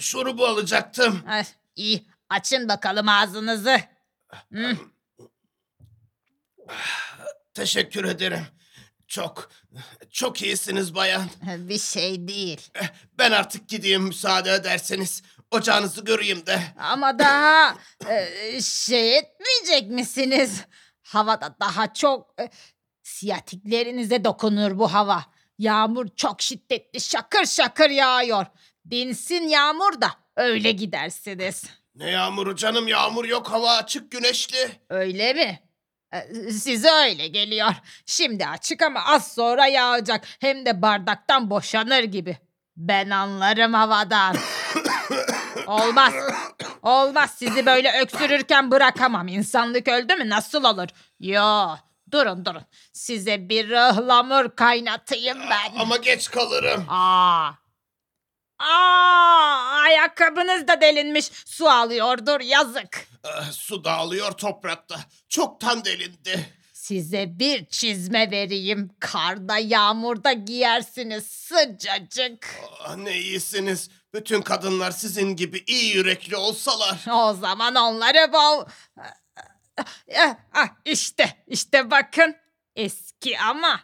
şurubu alacaktım. Ay, iyi, açın bakalım ağzınızı. Hı. Teşekkür ederim. Çok, çok iyisiniz bayan. Bir şey değil. Eh, Ben artık gideyim müsaade ederseniz. Ocağınızı göreyim de. Ama daha e, şey etmeyecek misiniz? Havada daha çok e, siyatiklerinize dokunur bu hava. Yağmur çok şiddetli şakır şakır yağıyor. Dinsin yağmur da öyle gidersiniz. Ne yağmuru canım yağmur yok hava açık güneşli. Öyle mi? E, Size öyle geliyor. Şimdi açık ama az sonra yağacak. Hem de bardaktan boşanır gibi. Ben anlarım havadan. Olmaz. Olmaz sizi böyle öksürürken bırakamam. İnsanlık öldü mü nasıl olur? Yo durun durun. Size bir ıhlamur kaynatayım ben. Ama geç kalırım. Aa. Aa, ayakkabınız da delinmiş. Su alıyordur yazık. Ah, su dağılıyor toprakta. Çoktan delindi. Size bir çizme vereyim. Karda yağmurda giyersiniz sıcacık. Ah, ne iyisiniz. Bütün kadınlar sizin gibi iyi yürekli olsalar. O zaman onları bol... Ah, ah, işte, işte bakın. Eski ama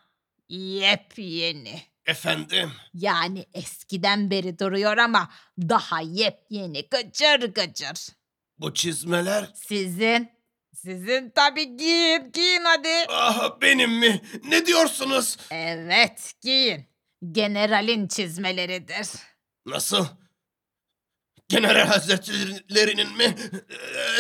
yepyeni. Efendim? Yani eskiden beri duruyor ama daha yepyeni gıcır gıcır. Bu çizmeler? Sizin, sizin tabii giyin, giyin hadi. Ah benim mi? Ne diyorsunuz? Evet, giyin. Generalin çizmeleridir. Nasıl? General Hazretlerinin mi?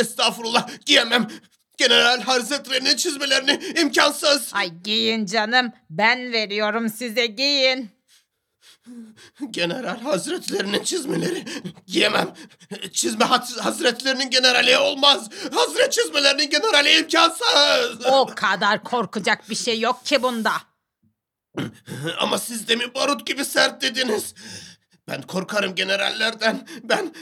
Estağfurullah giyemem. General Hazretlerinin çizmelerini imkansız. Ay giyin canım, ben veriyorum size giyin. General Hazretlerinin çizmeleri giyemem. Çizme haz- Hazretlerinin generali olmaz. Hazret çizmelerinin generali imkansız. O kadar korkacak bir şey yok ki bunda. Ama siz demin barut gibi sert dediniz. Ben korkarım generallerden. Ben...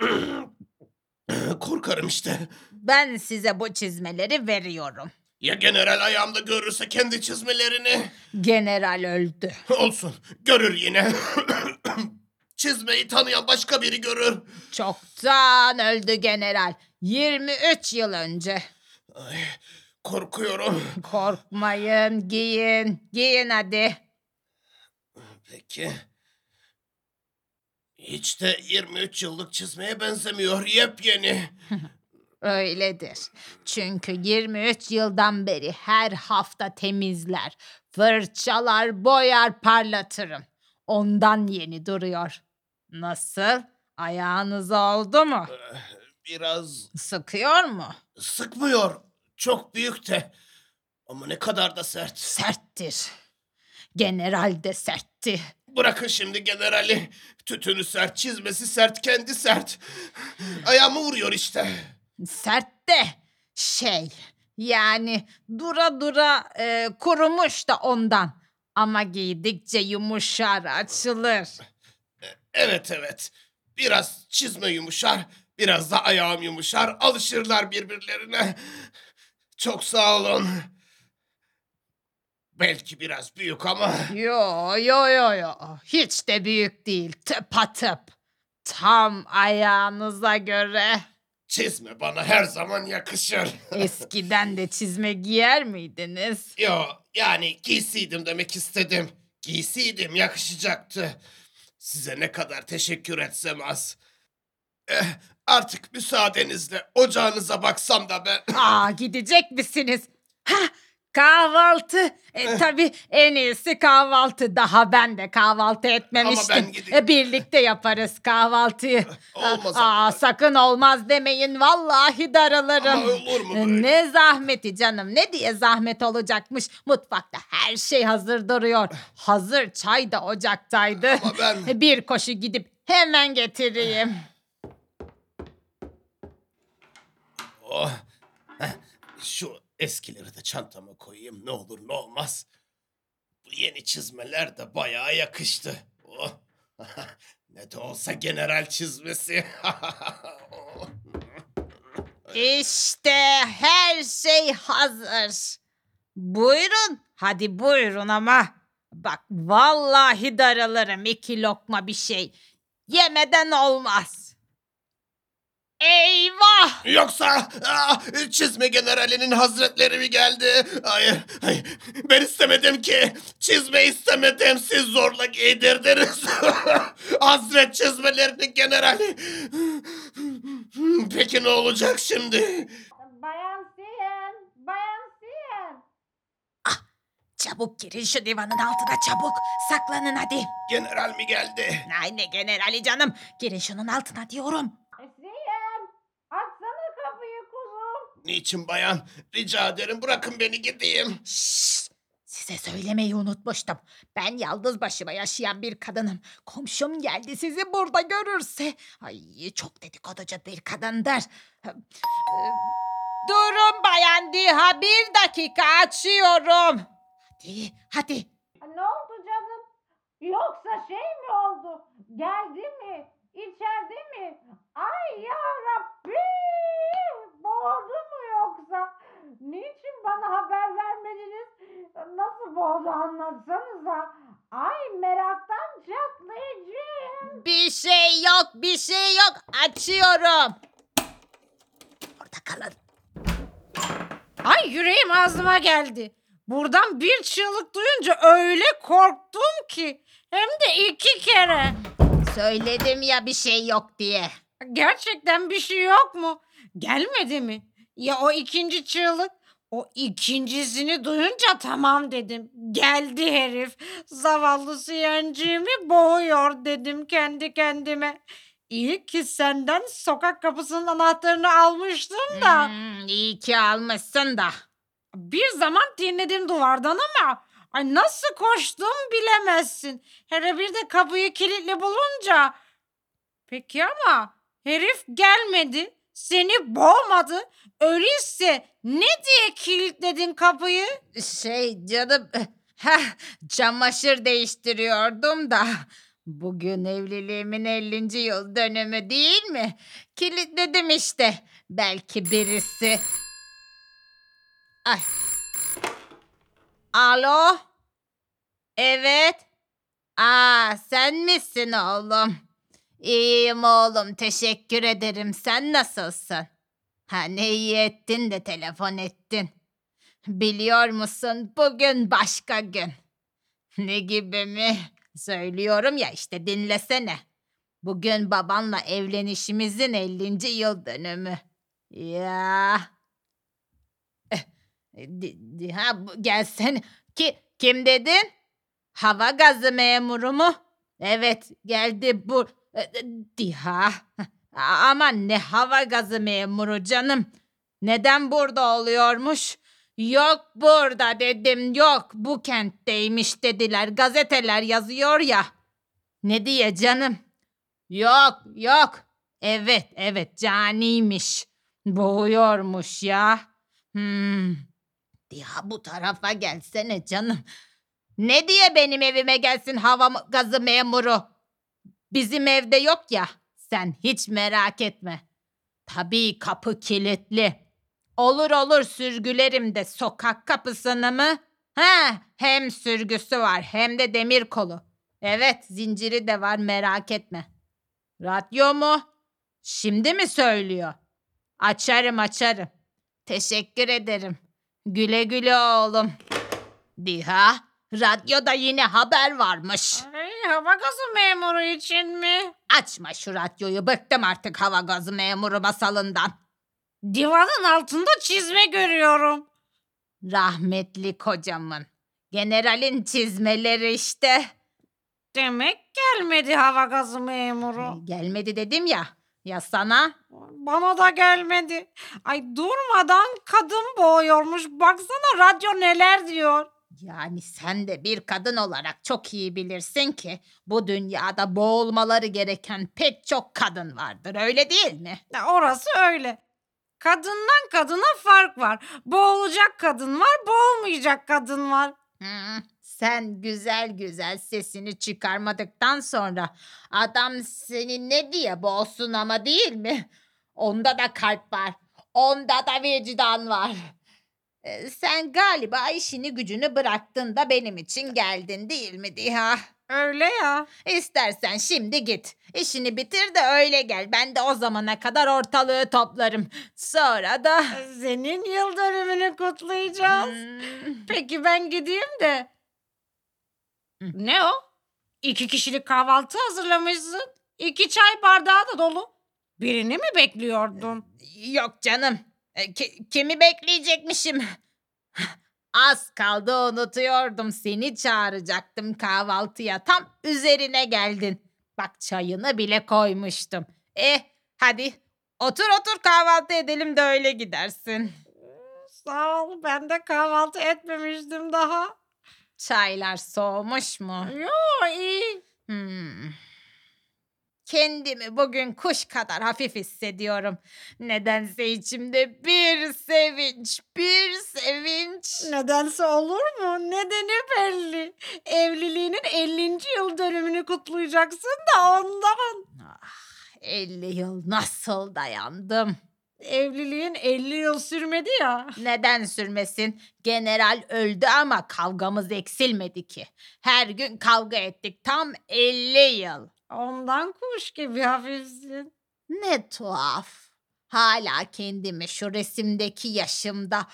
korkarım işte. Ben size bu çizmeleri veriyorum. Ya general ayağımda görürse kendi çizmelerini? General öldü. Olsun. Görür yine. Çizmeyi tanıyan başka biri görür. Çoktan öldü general. 23 yıl önce. Ay, korkuyorum. Korkmayın, giyin. Giyin hadi. Peki. Hiç de 23 yıllık çizmeye benzemiyor. Yepyeni. Öyledir. Çünkü 23 yıldan beri her hafta temizler, fırçalar, boyar, parlatırım. Ondan yeni duruyor. Nasıl? Ayağınız oldu mu? Biraz Sıkıyor mu? sıkmıyor. Çok büyük de. Ama ne kadar da sert. Serttir. General de sertti. Bırakın şimdi generali. Tütünü sert, çizmesi sert, kendi sert. Ayağımı vuruyor işte. Sert de şey yani dura dura e, kurumuş da ondan. Ama giydikçe yumuşar, açılır. Evet evet. Biraz çizme yumuşar, biraz da ayağım yumuşar. Alışırlar birbirlerine. Çok sağ olun. Belki biraz büyük ama Yo yo yo yo. Hiç de büyük değil. Tıpatıp. Tam ayağınıza göre. Çizme bana her zaman yakışır. Eskiden de çizme giyer miydiniz? Yo yani giysiydim demek istedim. Giysiydim yakışacaktı. Size ne kadar teşekkür etsem az. Eh, artık müsaadenizle ocağınıza baksam da ben... Aa gidecek misiniz? Ha kahvaltı. E, tabii en iyisi kahvaltı. Daha ben de kahvaltı etmemiştim. gideyim. E, birlikte yaparız kahvaltıyı. Olmaz Aa, ama. sakın olmaz demeyin. Vallahi daralırım. Ama olur mu E, böyle? Ne zahmeti canım. Ne diye zahmet olacakmış. Mutfakta her şey hazır duruyor. Hazır çay da ocaktaydı. Ama ben- E, Bir koşu gidip hemen getireyim. Oh. Heh, Şu eskileri de çantama koyayım ne olur ne olmaz. Bu yeni çizmeler de bayağı yakıştı. Oh. ne de olsa general çizmesi. İşte her şey hazır. Buyurun. Hadi buyurun ama. Bak vallahi daralırım iki lokma bir şey. Yemeden olmaz. Eyvah! Yoksa ah, çizme generalinin hazretleri mi geldi? Hayır, hayır. Ben istemedim ki. Çizme istemedim. Siz zorla giydirdiniz. Hazret çizmelerinin generali. Peki ne olacak şimdi? Bayan Siyen, Bayan Siyen. Çabuk girin şu divanın altına çabuk. Saklanın hadi. General mi geldi? Ay ne generali canım. Girin şunun altına diyorum. Siyen, açsana kapıyı kuzum. Niçin bayan? Rica ederim bırakın beni gideyim. Şşş! Size söylemeyi unutmuştum. Ben yalnız başıma yaşayan bir kadınım. Komşum geldi sizi burada görürse. Ay çok dedikoducu bir kadındır. Durun Bayan Diha bir dakika açıyorum. Hadi hadi. Ne oldu canım? Yoksa şey mi oldu? Geldi mi? İçeride mi? Ay ya Rabbi! Boğdu mu yoksa? Niçin bana haber vermediniz? Nasıl boğdu anlatsanıza. Ay meraktan çatlayacağım. Bir şey yok bir şey yok açıyorum. Orada kalın. Ay yüreğim ağzıma geldi. Buradan bir çığlık duyunca öyle korktum ki. Hem de iki kere. Söyledim ya bir şey yok diye. Gerçekten bir şey yok mu? Gelmedi mi? Ya o ikinci çığlık? O ikincisini duyunca tamam dedim. Geldi herif. Zavallı siyancığımı boğuyor dedim kendi kendime. İyi ki senden sokak kapısının anahtarını almıştım da. Hmm, iyi ki almışsın da. Bir zaman dinledim duvardan ama ay nasıl koştum bilemezsin. Hele bir de kapıyı kilitli bulunca. Peki ama herif gelmedi. Seni boğmadı. Öyleyse ne diye kilitledin kapıyı? Şey canım, heh, çamaşır değiştiriyordum da. Bugün evliliğimin 50. yıl dönümü değil mi? Kilitledim işte. Belki birisi... Ay. Alo? Evet. Aa, sen misin oğlum? İyiyim oğlum, teşekkür ederim. Sen nasılsın? Ha ne iyi ettin de telefon ettin. Biliyor musun bugün başka gün. Ne gibi mi? Söylüyorum ya işte dinlesene. Bugün babanla evlenişimizin 50. yıl dönümü. Ya. Eh, Ha gelsene. Ki kim dedin? Hava gazı memuru mu? Evet geldi bu. E, e, Diha. A- Aman ne hava gazı memuru canım. Neden burada oluyormuş? Yok burada dedim yok bu kentteymiş dediler gazeteler yazıyor ya. Ne diye canım? Yok yok. Evet evet caniymiş. Boğuyormuş ya. Hmm. Ya bu tarafa gelsene canım. Ne diye benim evime gelsin hava gazı memuru? Bizim evde yok ya. Sen hiç merak etme. Tabii kapı kilitli. Olur olur sürgülerim de sokak kapısını mı? Ha, hem sürgüsü var hem de demir kolu. Evet zinciri de var merak etme. Radyo mu? Şimdi mi söylüyor? Açarım açarım. Teşekkür ederim. Güle güle oğlum. Diha, radyoda yine haber varmış. Ay, hava gazı memuru için mi? Açma şu radyoyu bıktım artık hava gazı memuru masalından. Divanın altında çizme görüyorum. Rahmetli kocamın. Generalin çizmeleri işte. Demek gelmedi hava gazı memuru. Ay, Gelmedi dedim ya. Ya sana? Bana da gelmedi. Ay durmadan kadın boğuyormuş. Baksana radyo neler diyor. Yani sen de bir kadın olarak çok iyi bilirsin ki bu dünyada boğulmaları gereken pek çok kadın vardır öyle değil mi? Orası öyle. Kadından kadına fark var. Boğulacak kadın var, boğulmayacak kadın var. Hmm, sen güzel güzel sesini çıkarmadıktan sonra adam seni ne diye boğsun ama değil mi? Onda da kalp var. Onda da vicdan var. Ee, Sen galiba işini gücünü bıraktın da benim için geldin değil mi Diha? Öyle ya. İstersen şimdi git. İşini bitir de öyle gel. Ben de o zamana kadar ortalığı toplarım. Sonra da... Senin yıl dönümünü kutlayacağız. Hmm, Peki ben gideyim de. Ne o? İki kişilik kahvaltı hazırlamışsın. İki çay bardağı da dolu. Birini mi bekliyordun? Yok canım. E, ki- kimi bekleyecekmişim? Az kaldı unutuyordum. Seni çağıracaktım kahvaltıya. Tam üzerine geldin. Bak çayını bile koymuştum. Eh hadi otur otur kahvaltı edelim de öyle gidersin. Sağ ol ben de kahvaltı etmemiştim daha. Çaylar soğumuş mu? Yo iyi. Hmm. Kendimi bugün kuş kadar hafif hissediyorum. Nedense içimde bir sevinç, bir sevinç. Nedense olur mu? Nedeni belli. Evliliğinin 50. yıl dönümünü kutlayacaksın da ondan. Ah, 50 yıl nasıl dayandım? Evliliğin 50 yıl sürmedi ya. Neden sürmesin? General öldü ama kavgamız eksilmedi ki. Her gün kavga ettik tam 50 yıl. Ondan kuş gibi hafifsin. Ne tuhaf. Hala kendimi şu resimdeki yaşımda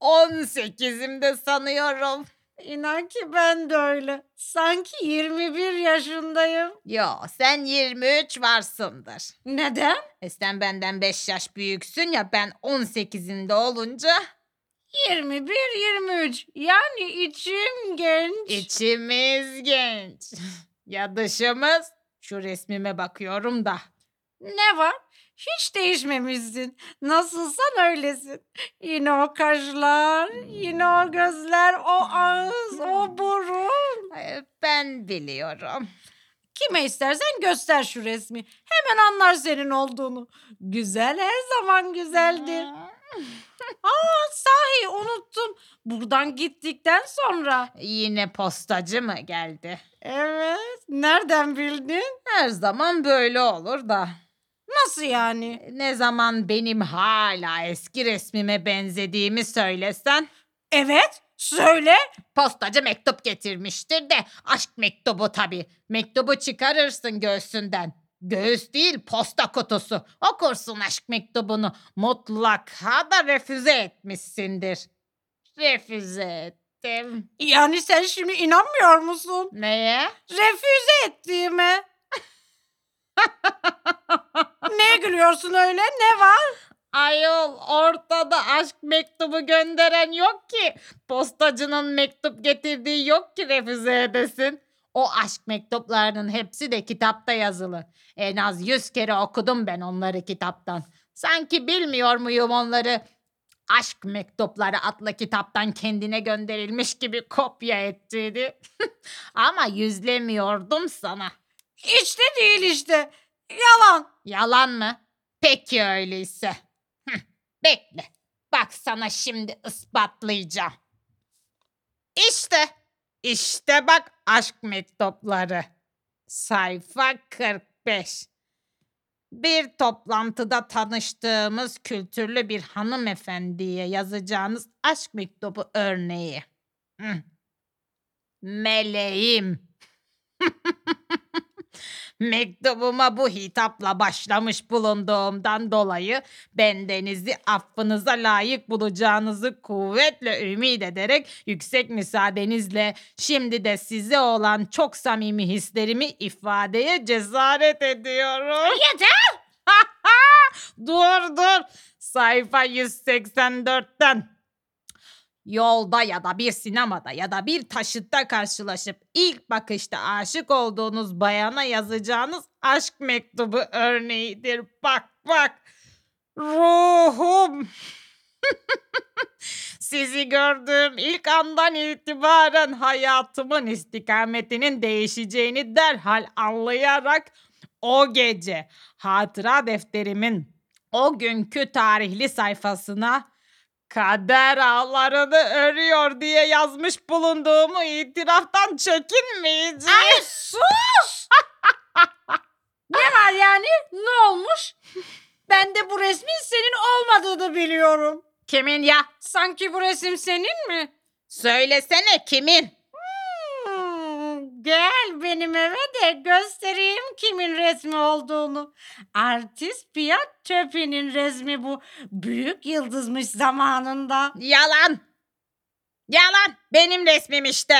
18'imde sanıyorum. İnan ki ben de öyle. Sanki 21 yaşındayım. Yo sen 23 varsındır. Neden? E sen benden 5 yaş büyüksün ya ben 18'inde olunca 21-23. Yani içim genç. içimiz genç. ya dışımız? Şu resmime bakıyorum da. Ne var? Hiç değişmemişsin. Nasılsan öylesin. Yine o kaşlar, yine o gözler, o ağız, o burun. Ben biliyorum. Kime istersen göster şu resmi. Hemen anlar senin olduğunu. Güzel her zaman güzeldir. Aa sahi unuttum. Buradan gittikten sonra. Yine postacı mı geldi? Evet. Nereden bildin? Her zaman böyle olur da. Nasıl yani? Ne zaman benim hala eski resmime benzediğimi söylesen Evet. Söyle. postacı mektup getirmiştir de aşk mektubu tabii. Mektubu çıkarırsın göğsünden. Göğüs değil posta kutusu. Okursun aşk mektubunu. Mutlaka da refüze etmişsindir. Refüze ettim. Yani sen şimdi inanmıyor musun? Neye? Refüze ettiğime. Neye gülüyorsun öyle? Ne var? Ayol ortada aşk mektubu gönderen yok ki. Postacının mektup getirdiği yok ki refüze edesin. O aşk mektuplarının hepsi de kitapta yazılı. En az yüz kere okudum ben onları kitaptan. Sanki bilmiyor muyum onları? Aşk mektupları adlı kitaptan kendine gönderilmiş gibi kopya ettiğini. Ama yüzlemiyordum sana. İşte değil işte. Yalan. Yalan mı? Peki öyleyse. Hıh, bekle. Bak sana şimdi ispatlayacağım. İşte. İşte bak aşk mektupları. Sayfa 45. Bir toplantıda tanıştığımız kültürlü bir hanımefendiye yazacağınız aşk mektubu örneği. Meleğim. Mektubuma bu hitapla başlamış bulunduğumdan dolayı bendenizi affınıza layık bulacağınızı kuvvetle ümit ederek yüksek müsaadenizle şimdi de size olan çok samimi hislerimi ifadeye cesaret ediyorum. Yeter! dur dur. Sayfa 184'ten. Yolda ya da bir sinemada ya da bir taşıtta karşılaşıp ilk bakışta aşık olduğunuz bayana yazacağınız aşk mektubu örneğidir. Bak bak. Ruhum. Sizi gördüğüm ilk andan itibaren hayatımın istikametinin değişeceğini derhal anlayarak o gece hatıra defterimin o günkü tarihli sayfasına kader ağlarını örüyor diye yazmış bulunduğumu itiraftan çekinmeyeceğim. Ay sus! ne var yani? Ne olmuş? Ben de bu resmin senin olmadığını biliyorum. Kimin ya? Sanki bu resim senin mi? Söylesene kimin? Gel benim eve de göstereyim kimin resmi olduğunu. Artist Piyat Töpi'nin resmi bu. Büyük yıldızmış zamanında. Yalan. Yalan. Benim resmim işte.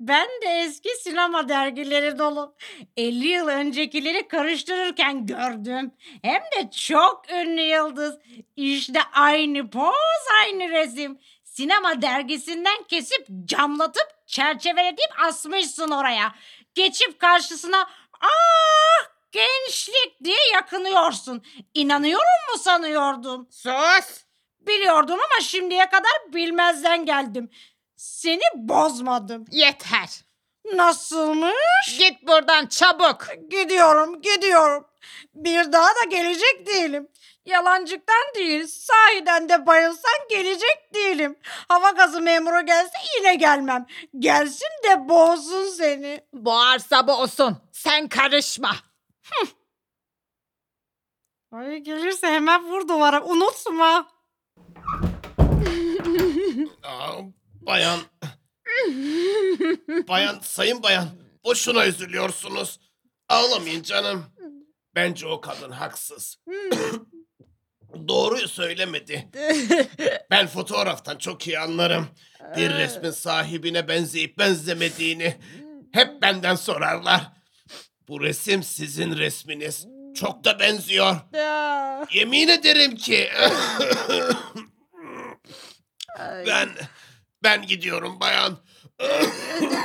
Ben de eski sinema dergileri dolu. 50 yıl öncekileri karıştırırken gördüm. Hem de çok ünlü yıldız. İşte aynı poz, aynı resim. Sinema dergisinden kesip camlatıp çerçeveletip asmışsın oraya. Geçip karşısına ah gençlik diye yakınıyorsun. İnanıyorum mu sanıyordun? Sus. Biliyordum ama şimdiye kadar bilmezden geldim. Seni bozmadım. Yeter. Nasılmış? Git buradan çabuk. Gidiyorum, gidiyorum. Bir daha da gelecek değilim. Yalancıktan değil, sahiden de bayılsan gelecek değilim. Hava gazı memuru gelse yine gelmem. Gelsin de boğsun seni. Boğarsa boğsun. Sen karışma. Ay gelirse hemen vur duvara, unutma. Aa, bayan. bayan, sayın bayan. Boşuna üzülüyorsunuz. Ağlamayın canım. Bence o kadın haksız. Doğruyu söylemedi. ben fotoğraftan çok iyi anlarım. Bir resmin sahibine benzeyip benzemediğini hep benden sorarlar. Bu resim sizin resminiz. Çok da benziyor. Yemin ederim ki ben ben gidiyorum bayan.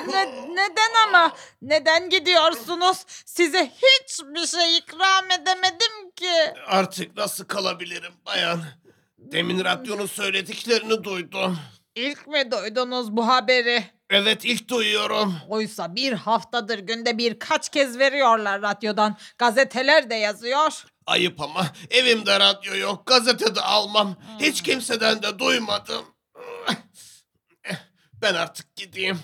Ne- neden ama? Neden gidiyorsunuz? Size hiçbir şey ikram edemedim ki. Artık nasıl kalabilirim bayan? Demin radyonun söylediklerini duydum. İlk mi duydunuz bu haberi? Evet ilk duyuyorum. Oysa bir haftadır günde birkaç kez veriyorlar radyodan. Gazeteler de yazıyor. Ayıp ama evimde radyo yok, gazetede almam. Hiç kimseden de duymadım. Ben artık gideyim.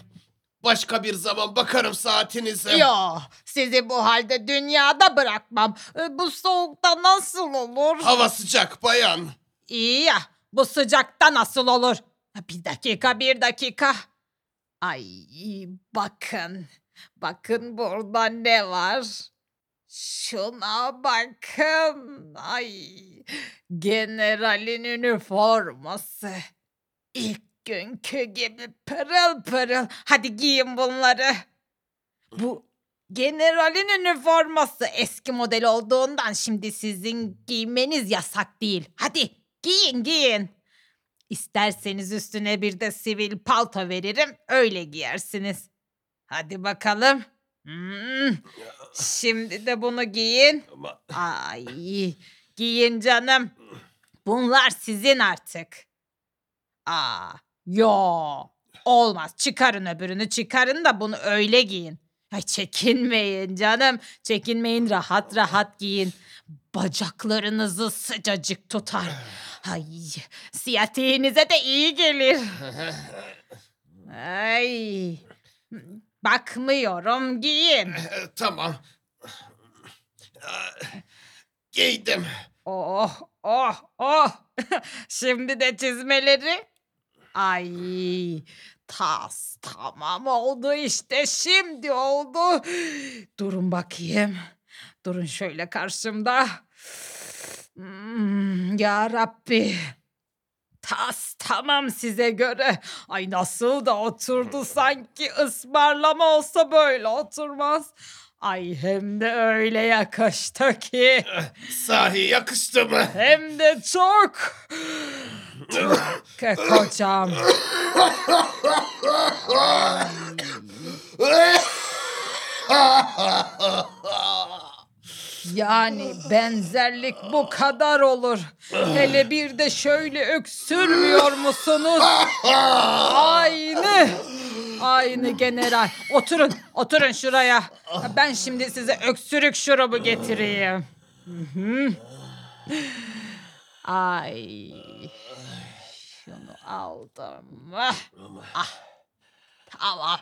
Başka bir zaman bakarım saatinize. Yo, sizi bu halde dünyada bırakmam. E, Bu soğukta nasıl olur? Hava sıcak bayan. İyi ya, bu sıcakta nasıl olur? Bir dakika, bir dakika. Ay, bakın. Bakın burada ne var? Şuna bakın. Ay, generalin üniforması. İlk günkü gibi pırıl pırıl. Hadi giyin bunları. Bu generalin üniforması eski model olduğundan şimdi sizin giymeniz yasak değil. Hadi giyin giyin. İsterseniz üstüne bir de sivil palto veririm öyle giyersiniz. Hadi bakalım. Hmm. Şimdi de bunu giyin. Ay, giyin canım. Bunlar sizin artık. Aa, yo. Olmaz. Çıkarın öbürünü çıkarın da bunu öyle giyin. Ay çekinmeyin canım. Çekinmeyin rahat rahat giyin. Bacaklarınızı sıcacık tutar. Ay, siyatiğinize de iyi gelir. Ay. Bakmıyorum giyin. tamam. Giydim. Oh oh oh. Şimdi de çizmeleri. Ay tas tamam oldu işte şimdi oldu. Durun bakayım. Durun şöyle karşımda. Hmm, ya Rabbi. Tas tamam size göre. Ay nasıl da oturdu sanki ısmarlama olsa böyle oturmaz. Ay hem de öyle yakıştı ki. Sahi yakıştı mı? Hem de çok. Kocam. Yani benzerlik bu kadar olur. Hele bir de şöyle öksürmüyor musunuz? Aynı. Aynı general. Oturun, oturun şuraya. Ben şimdi size öksürük şurubu getireyim. Ay. Aldım. Ah. ah. Tamam.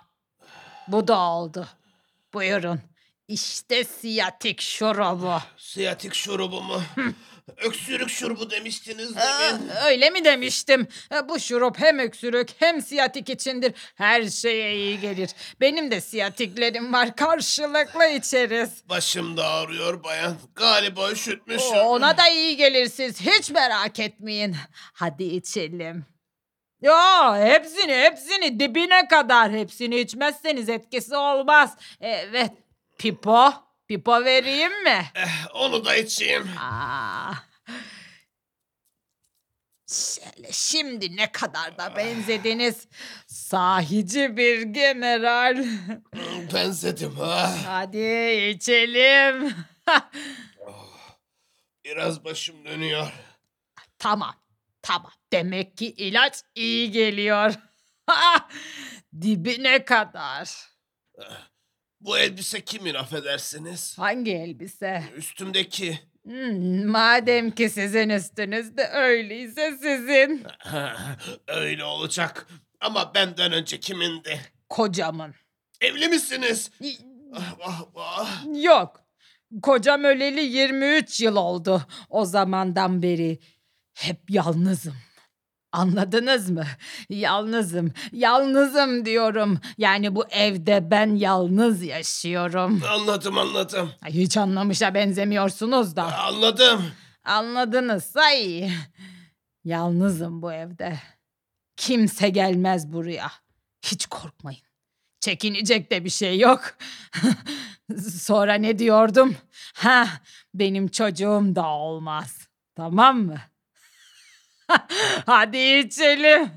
Bu da oldu. Buyurun. İşte siyatik şurubu. Siyatik şurubu mu? Öksürük şurubu demiştiniz Aa, demin. öyle mi demiştim? E, Bu şurup hem öksürük hem siyatik içindir. Her şeye iyi gelir. Benim de siyatiklerim var. Karşılıklı içeriz. Başım da ağrıyor bayan. Galiba üşütmüşüm. Ona da iyi gelir siz. Hiç merak etmeyin. Hadi içelim. Ya hepsini hepsini dibine kadar hepsini içmezseniz etkisi olmaz. Evet. Pipo. Pipo vereyim mi? Eh, onu da içeyim. Aa. Şöyle şimdi ne kadar da benzediniz. Sahici bir general. Benzedim ha. Hadi içelim. Biraz başım dönüyor. tamam. Tamam. Demek ki ilaç iyi geliyor. Dibine kadar. Bu elbise kimin affedersiniz? Hangi elbise? Üstümdeki. Hmm, madem ki sizin üstünüzde öyleyse sizin. Öyle olacak. Ama benden önce kimindi? Kocamın. Evli misiniz? Ah, Vah vah. Yok. Kocam öleli 23 yıl oldu. O zamandan beri hep yalnızım. Anladınız mı? Yalnızım. Yalnızım diyorum. Yani bu evde ben yalnız yaşıyorum. Anladım anladım. Hiç anlamışa benzemiyorsunuz da. Anladım. Anladınızsa iyi. Yalnızım bu evde. Kimse gelmez buraya. Hiç korkmayın. Çekinecek de bir şey yok. Sonra ne diyordum? Ha, benim çocuğum da olmaz. Tamam mı? Hadi içelim.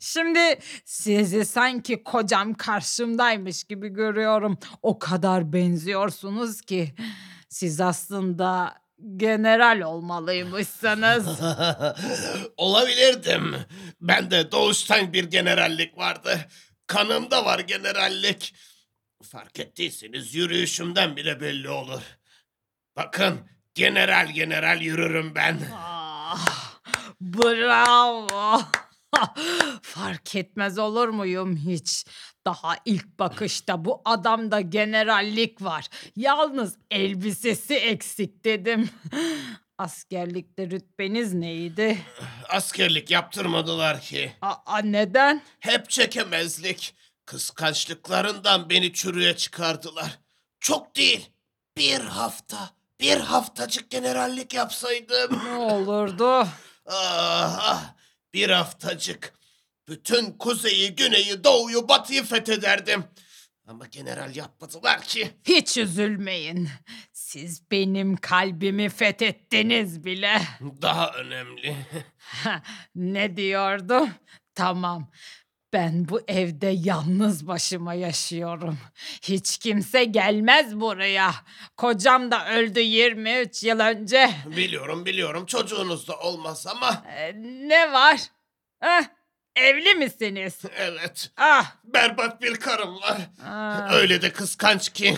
Şimdi sizi sanki kocam karşımdaymış gibi görüyorum. O kadar benziyorsunuz ki. Siz aslında general olmalıymışsınız. Olabilirdim. Ben de doğuştan bir generallik vardı. Kanımda var generallik. Fark ettiyseniz yürüyüşümden bile belli olur. Bakın general general yürürüm ben. Ah, bravo. Fark etmez olur muyum hiç? Daha ilk bakışta bu adamda generallik var. Yalnız elbisesi eksik dedim. Askerlikte rütbeniz neydi? Askerlik yaptırmadılar ki. Aa, neden? Hep çekemezlik. Kıskançlıklarından beni çürüye çıkardılar. Çok değil. Bir hafta. Bir haftacık generallik yapsaydım. Ne olurdu? Ah, ah, bir haftacık. Bütün kuzeyi, güneyi, doğuyu, batıyı fethederdim. Ama general yapmadılar ki. Hiç üzülmeyin. Siz benim kalbimi fethettiniz bile. Daha önemli. ne diyordum? Tamam. Ben bu evde yalnız başıma yaşıyorum. Hiç kimse gelmez buraya. Kocam da öldü 23 yıl önce. biliyorum biliyorum çocuğunuz da olmaz ama Ee, ne var? Heh, evli misiniz? evet Ah, berbat bir karım var. ah. Öyle de kıskanç ki.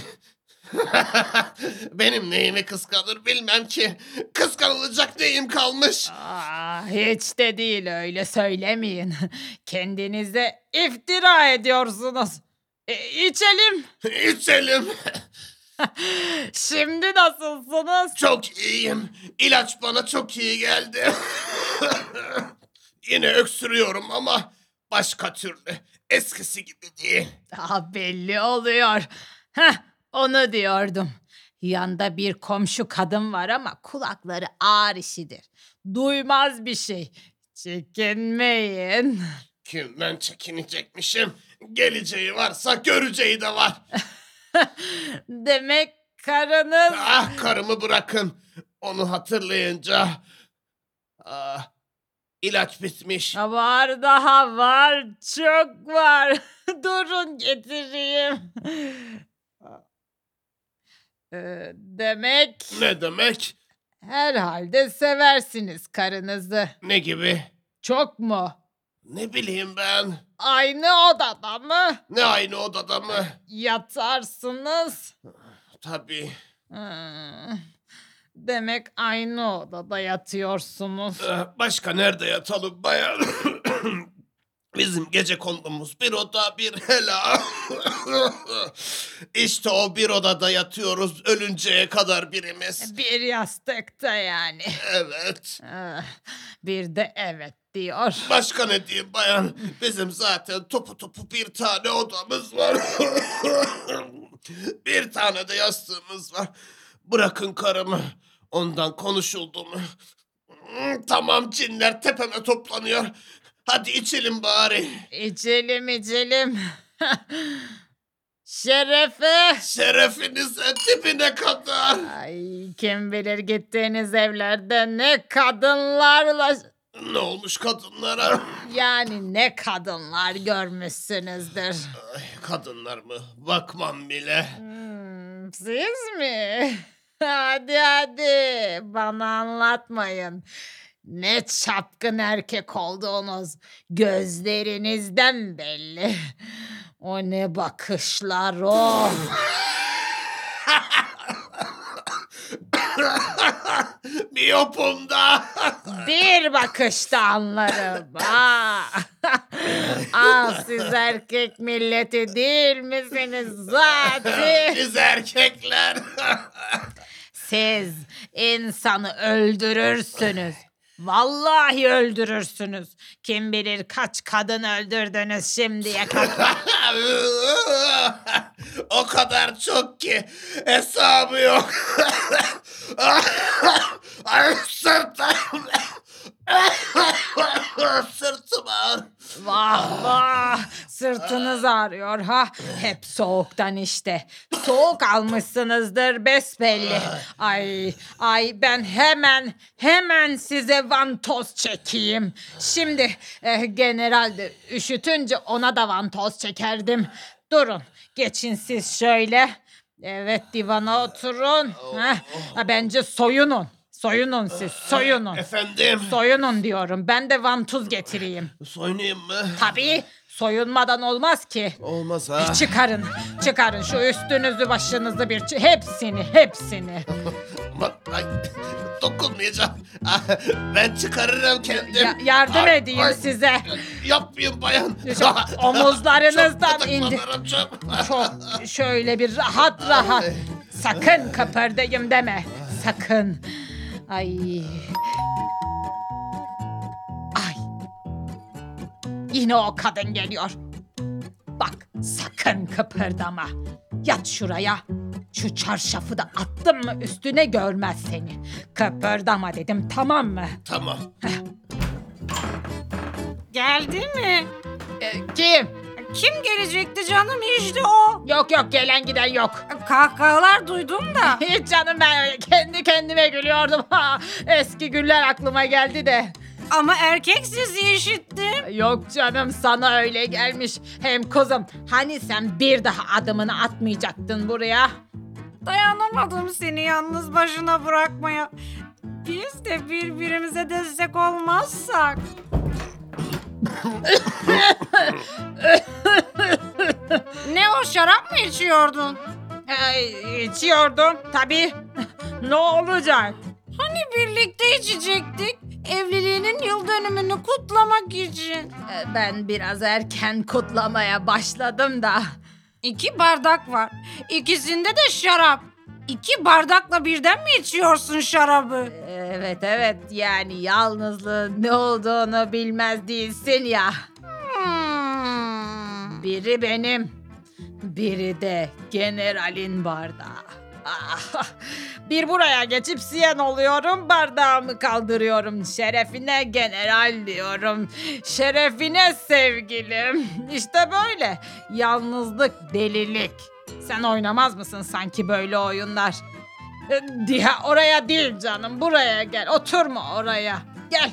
Benim neyimi kıskanır bilmem ki. Kıskanılacak neyim kalmış. Aa, hiç de değil öyle söylemeyin. Kendinize iftira ediyorsunuz. E, içelim. İçelim. Şimdi nasılsınız? Çok iyiyim. İlaç bana çok iyi geldi. Yine öksürüyorum ama başka türlü. Eskisi gibi değil. Daha belli oluyor. Heh, onu diyordum. Yanda bir komşu kadın var ama kulakları ağır işidir. Duymaz bir şey. Çekinmeyin. Kimden çekinecekmişim? Geleceği varsa göreceği de var. Demek karınız... Ah karımı bırakın. Onu hatırlayınca... Ah, ilaç bitmiş. Var daha var. Çok var. Durun getireyim. Ee, demek Ne demek? herhalde seversiniz karınızı. Ne gibi? Çok mu? Ne bileyim ben. Aynı odada mı? Ne aynı odada mı? Yatarsınız. Tabii. Hmm. Demek aynı odada yatıyorsunuz. Ee, Başka nerede yatalım bayan? Bizim gece kondumuz bir oda bir hela. işte o bir odada yatıyoruz ölünceye kadar birimiz. Bir yastıkta yani. Evet. Ah, Bir de evet diyor. Başka ne diyeyim bayan? Bizim zaten topu topu bir tane odamız var. bir tane de yastığımız var. Bırakın karımı. Ondan konuşuldu mu? Tamam cinler tepeme toplanıyor. Hadi içelim bari. İçelim içelim. Şerefe. Şerefinize dibine kadar. Ay kim bilir gittiğiniz evlerde ne kadınlarla Ne olmuş kadınlara? yani ne kadınlar görmüşsünüzdür. Ay, kadınlar mı? Bakmam bile. Hmm, siz mi? Hadi hadi bana anlatmayın. Ne çapkın erkek olduğunuz gözlerinizden belli. O ne bakışlar o. Miyopum da. Bir bakışta anlarım. Aa. Aa, siz erkek milleti değil misiniz zaten? Biz erkekler. Siz insanı öldürürsünüz. Vallahi öldürürsünüz. Kim bilir kaç kadın öldürdünüz şimdiye kadar. o kadar çok ki hesabı yok. Ay sırtım. Sırtım ağrıyor. Vah vah sırtınız ağrıyor ha. Hep soğuktan işte. Soğuk almışsınızdır besbelli. Ay ay ben hemen hemen size vantoz çekeyim. Şimdi eh, general de üşütünce ona da vantoz çekerdim. Durun geçin siz şöyle. Evet divana oturun. Heh, ha, bence soyunun. Soyunun siz soyunun. Efendim. Soyunun diyorum. Ben de vantuz getireyim. Soyunayım mı? Tabii soyunmadan olmaz ki. Olmaz ha. Çıkarın, çıkarın şu üstünüzü başınızı bir çı- hepsini, hepsini. Aman, ay, dokunmayacağım. Ah, Ben çıkarırım kendim. Ya- yardım Ay, edeyim ay, size. Yapmayın bayan. Şu omuzlarınızdan Çok indi. gıdıklanırım, çok. Çok şöyle bir rahat rahat. Sakın kıpırdayım deme. Sakın. Ay. Ay. Yine o kadın geliyor. Bak sakın kıpırdama. Yat şuraya. Şu çarşafı da attım mı üstüne görmez seni. Kıpırdama dedim tamam mı? Tamam. Geldi mi? Ee, kim? Kim gelecekti canım işte o. Yok yok gelen giden yok. Kahkahalar duydum da. Hiç canım ben kendi kendime gülüyordum. Eski günler aklıma geldi de. Ama erkek sesi işittim. Yok canım sana öyle gelmiş. Hem kızım hani sen bir daha adımını atmayacaktın buraya? Dayanamadım seni yalnız başına bırakmaya. Biz de birbirimize destek olmazsak. Ne o şarap mı içiyordun? Ee, içiyordum tabii. ne olacak? Hani birlikte içecektik? Evliliğinin yıl dönümünü kutlamak için. Ee, ben biraz erken kutlamaya başladım da. İki bardak var. İkisinde de şarap. İki bardakla birden mi içiyorsun şarabı? Evet evet yani yalnızlığın ne olduğunu bilmez değilsin ya. Hmm. Biri benim, biri de generalin bardağı. Ah, bir buraya geçip siyen oluyorum, bardağımı kaldırıyorum. Şerefine general diyorum. Şerefine sevgilim. İşte böyle. Yalnızlık, delilik. Sen oynamaz mısın sanki böyle oyunlar? Ee, Diha oraya değil canım, buraya gel. Oturma oraya. Gel.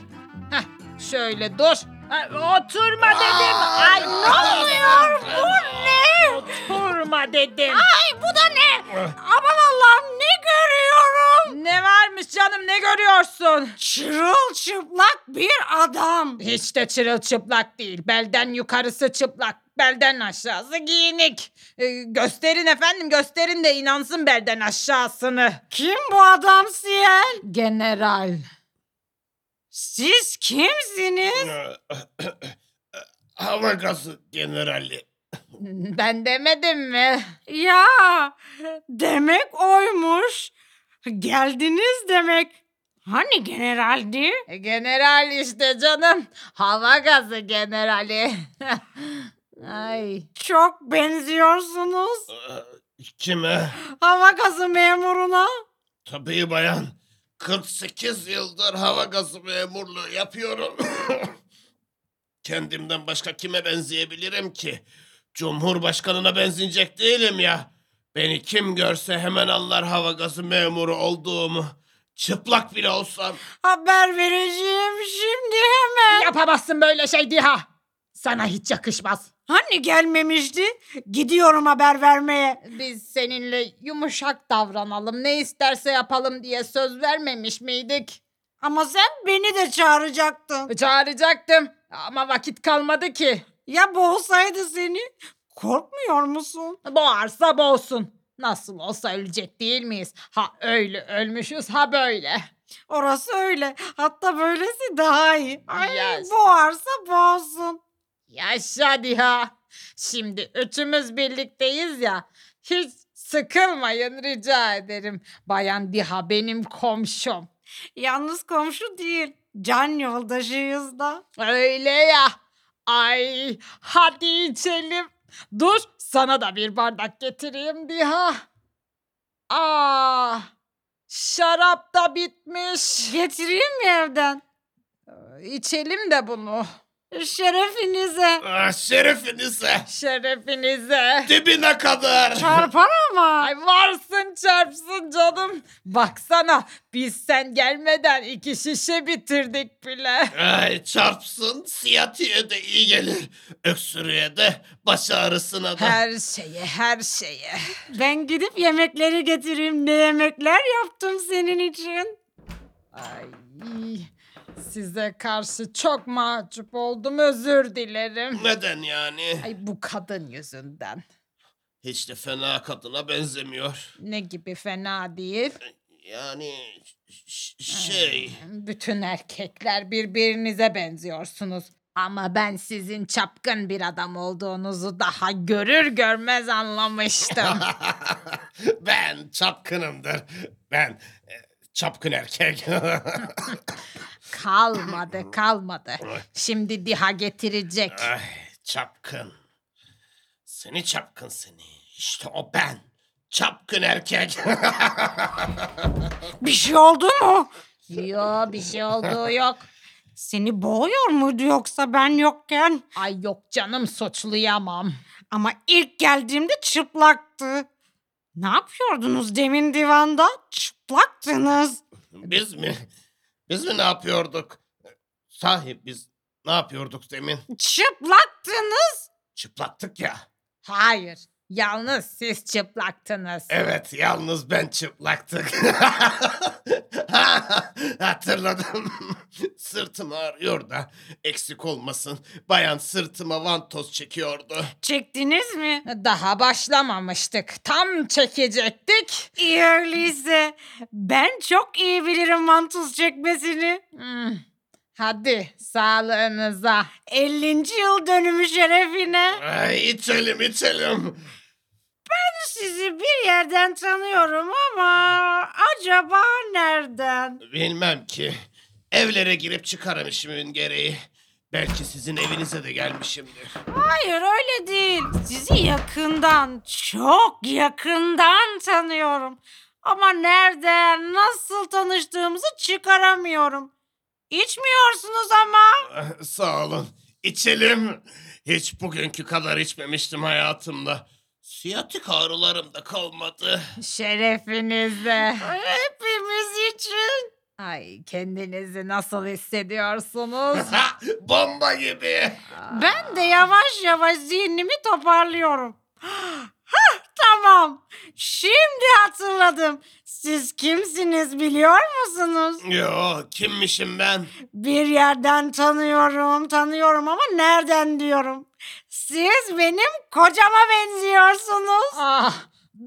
Heh, şöyle dur. Oturma dedim. Ay ne oluyor? Bu ne? Oturma dedim. Ay bu da ne? Aman Allah'ım ne görüyorum? Ne varmış canım ne görüyorsun? Çırılçıplak bir adam. Hiç de çırılçıplak değil. Belden yukarısı çıplak. Belden aşağısı giyinik. Ee, gösterin efendim gösterin de inansın belden aşağısını. Kim bu adam Siyel? General. Siz kimsiniz? Hava gazı generali. Ben demedim mi? Ya demek oymuş. Geldiniz demek. Hani generaldi? E, General işte canım. Hava gazı generali. Ay. Çok benziyorsunuz. Kime? Hava gazı memuruna. Tabii bayan. 48 yıldır hava gazı memurluğu yapıyorum. Kendimden başka kime benzeyebilirim ki? Cumhurbaşkanına benzeyecek değilim ya. Beni kim görse hemen anlar hava gazı memuru olduğumu. Çıplak bile olsam. Haber vereceğim şimdi hemen. Yapamazsın böyle şey Diha. Sana hiç yakışmaz. Hani gelmemişti? Gidiyorum haber vermeye. Biz seninle yumuşak davranalım, ne isterse yapalım diye söz vermemiş miydik? Ama sen beni de çağıracaktın. Çağıracaktım ama vakit kalmadı ki. Ya boğsaydı seni? Korkmuyor musun? Boğarsa boğsun. Nasıl olsa ölecek değil miyiz? Ha öyle ölmüşüz ha böyle. Orası öyle. Hatta böylesi daha iyi. Ay, Yes. boğarsa boğsun. Yaşa Diha. Şimdi üçümüz birlikteyiz ya. Hiç sıkılmayın rica ederim. Bayan Diha benim komşum. Yalnız komşu değil. Can yoldaşıyız da. Öyle ya. Ay hadi içelim. Dur sana da bir bardak getireyim Diha. Aa, Şarap da bitmiş. Getireyim mi evden? İçelim de bunu. Şerefinize. Ah, şerefinize. Şerefinize. Dibine kadar. Çarpar ama. Ay varsın çarpsın canım. Baksana biz sen gelmeden iki şişe bitirdik bile. Ay çarpsın. Siyatiye de iyi gelir. Öksürüğe de baş ağrısına da. Her şeye her şeye. Ben gidip yemekleri getireyim. Ne yemekler yaptım senin için. Ay size karşı çok mahcup oldum özür dilerim. Neden yani? Ay bu kadın yüzünden. Hiç de fena kadına benzemiyor. Ne gibi fena değil. Yani ş- şey... Bütün erkekler birbirinize benziyorsunuz. Ama ben sizin çapkın bir adam olduğunuzu daha görür görmez anlamıştım. ben çapkınımdır. Ben e, çapkın erkek. kalmadı kalmadı. Şimdi diha getirecek. Ay çapkın. Seni çapkın seni. İşte o ben. Çapkın erkek. Bir şey oldu mu? Yo bir şey olduğu yok. Seni boğuyor muydu yoksa ben yokken? Ay yok canım suçlayamam. Ama ilk geldiğimde çıplaktı. Ne yapıyordunuz demin divanda? Çıplaktınız. biz mi? Biz mi ne yapıyorduk? Sahi biz ne yapıyorduk demin? Çıplaktınız. Çıplaktık ya. Hayır yalnız siz çıplaktınız. Evet yalnız ben çıplaktık. Hatırladım. Sırtım ağrıyor da eksik olmasın. Bayan sırtıma vantoz çekiyordu. Çektiniz mi? Daha başlamamıştık. Tam çekecektik. İyi öyleyse. Ben çok iyi bilirim mantuz çekmesini. Hmm, Hadi sağlığınıza. 50. yıl dönümü şerefine. Ay içelim içelim. Sizi bir yerden tanıyorum ama acaba nereden? Bilmem ki. Evlere girip çıkarım işimin gereği. Belki sizin evinize de gelmişimdir. Hayır öyle değil. Sizi yakından, çok yakından tanıyorum. Ama nereden, nasıl tanıştığımızı çıkaramıyorum. İçmiyorsunuz ama. Sağ olun. İçelim. Hiç bugünkü kadar içmemiştim hayatımda. Siyatik ağrılarım da kalmadı. Şerefinize. Hepimiz için. Ay kendinizi nasıl hissediyorsunuz? Bomba gibi. Ben de yavaş yavaş zihnimi toparlıyorum. Hah tamam. Şimdi hatırladım. Siz kimsiniz biliyor musunuz? Yo kimmişim ben? Bir yerden tanıyorum, tanıyorum ama nereden diyorum. Siz benim kocama benziyorsunuz. ah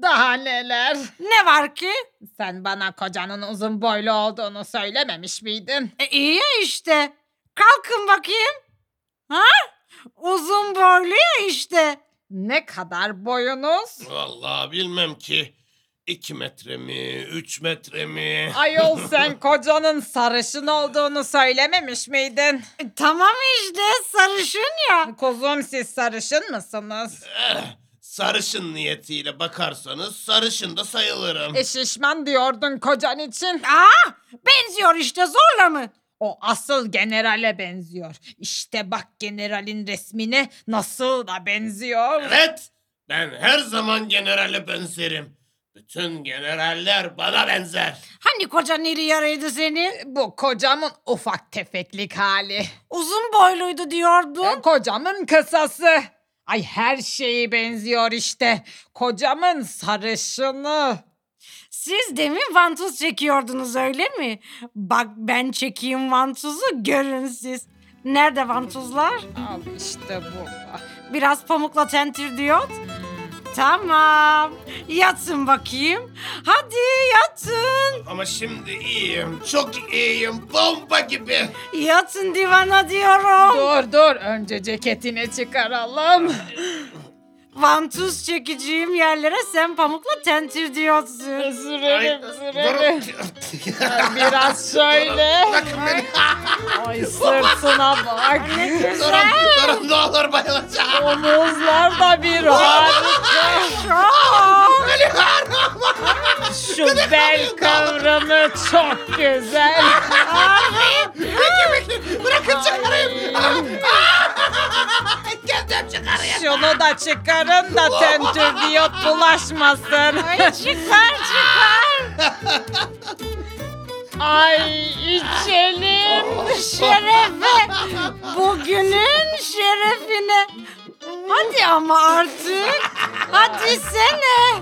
daha neler. Ne var ki? Sen bana kocanın uzun boylu olduğunu söylememiş miydin? E, iyi ya işte. Kalkın bakayım. Ha? Uzun boylu ya işte. Ne kadar boyunuz? Vallahi bilmem ki. İki metre mi, üç metre mi? Ayol sen kocanın sarışın olduğunu söylememiş miydin? Tamam işte sarışın ya. Kuzum siz sarışın mısınız? Eh, sarışın niyetiyle bakarsanız sarışın da sayılırım. E şişman diyordun kocan için. Aa, benziyor işte zorla mı? O asıl generale benziyor. İşte bak generalin resmine nasıl da benziyor. Evet, ben her zaman generale benzerim. Bütün generaller bana benzer. Hani kocan iri yarıydı senin? Bu kocamın ufak tefeklik hali. Uzun boyluydu E, diyordun. kocamın kısası. Ay her şeyi benziyor işte. Kocamın sarışını. Siz demin vantuz çekiyordunuz öyle mi? Bak ben çekeyim vantuzu görün siz. Nerede vantuzlar? Al işte bu. Biraz pamukla tentir diyot. Tamam. Yatın bakayım. Hadi yatın. Ama şimdi iyiyim, çok iyiyim, bomba gibi. Yatın divana diyorum. Dur dur önce ceketini çıkaralım. Vantuz çekeceğim yerlere sen pamukla tentir diyorsun. Sürelim. durun. Biraz şöyle. Bırakın beni. Ay sırtına bak. Durun, durun, ne olur bayılacağım. Omuzlar da bir harika. Çok. Ölüyorum. Şu bel kıvrımı çok güzel. Peki peki bırakın çıkarayım. Kendim çıkarayım. Şunu da çıkarın da tentür diyot bulaşmasın. Ay çıkar çıkar. Ay içelim. Şerefe. Bugünün şerefine. Hadi ama artık. Hadi sene.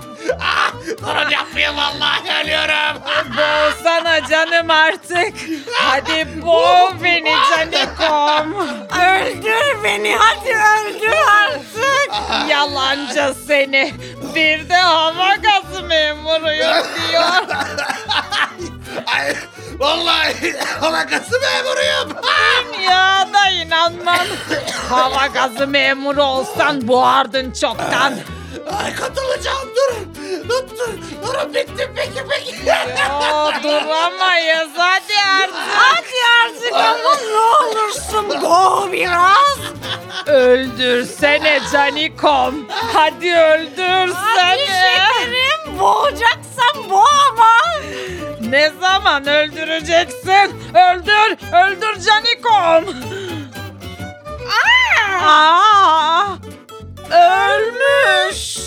Durun yapmayın vallahi ölüyorum. Boğsana canım artık. Hadi boğ beni canikom. Öldür beni hadi öldür artık. Yalancı seni. Bir de hava gazı memuruyum diyor. Ay vallahi alakası memuruyum. Ya da inanmam. Hava gazı memuru olsan boğardın çoktan. Ay katılacağım durun. Dur, dur, durun bittim peki peki. Ya duramayız hadi artık. Hadi artık ama ne olursun boğ biraz. Öldürsene canikom. Hadi öldürsene. Hadi şekerim boğacaksan boğ ama. Ne zaman öldüreceksin? Öldür, öldür Canikom. Aa! Ölmüş.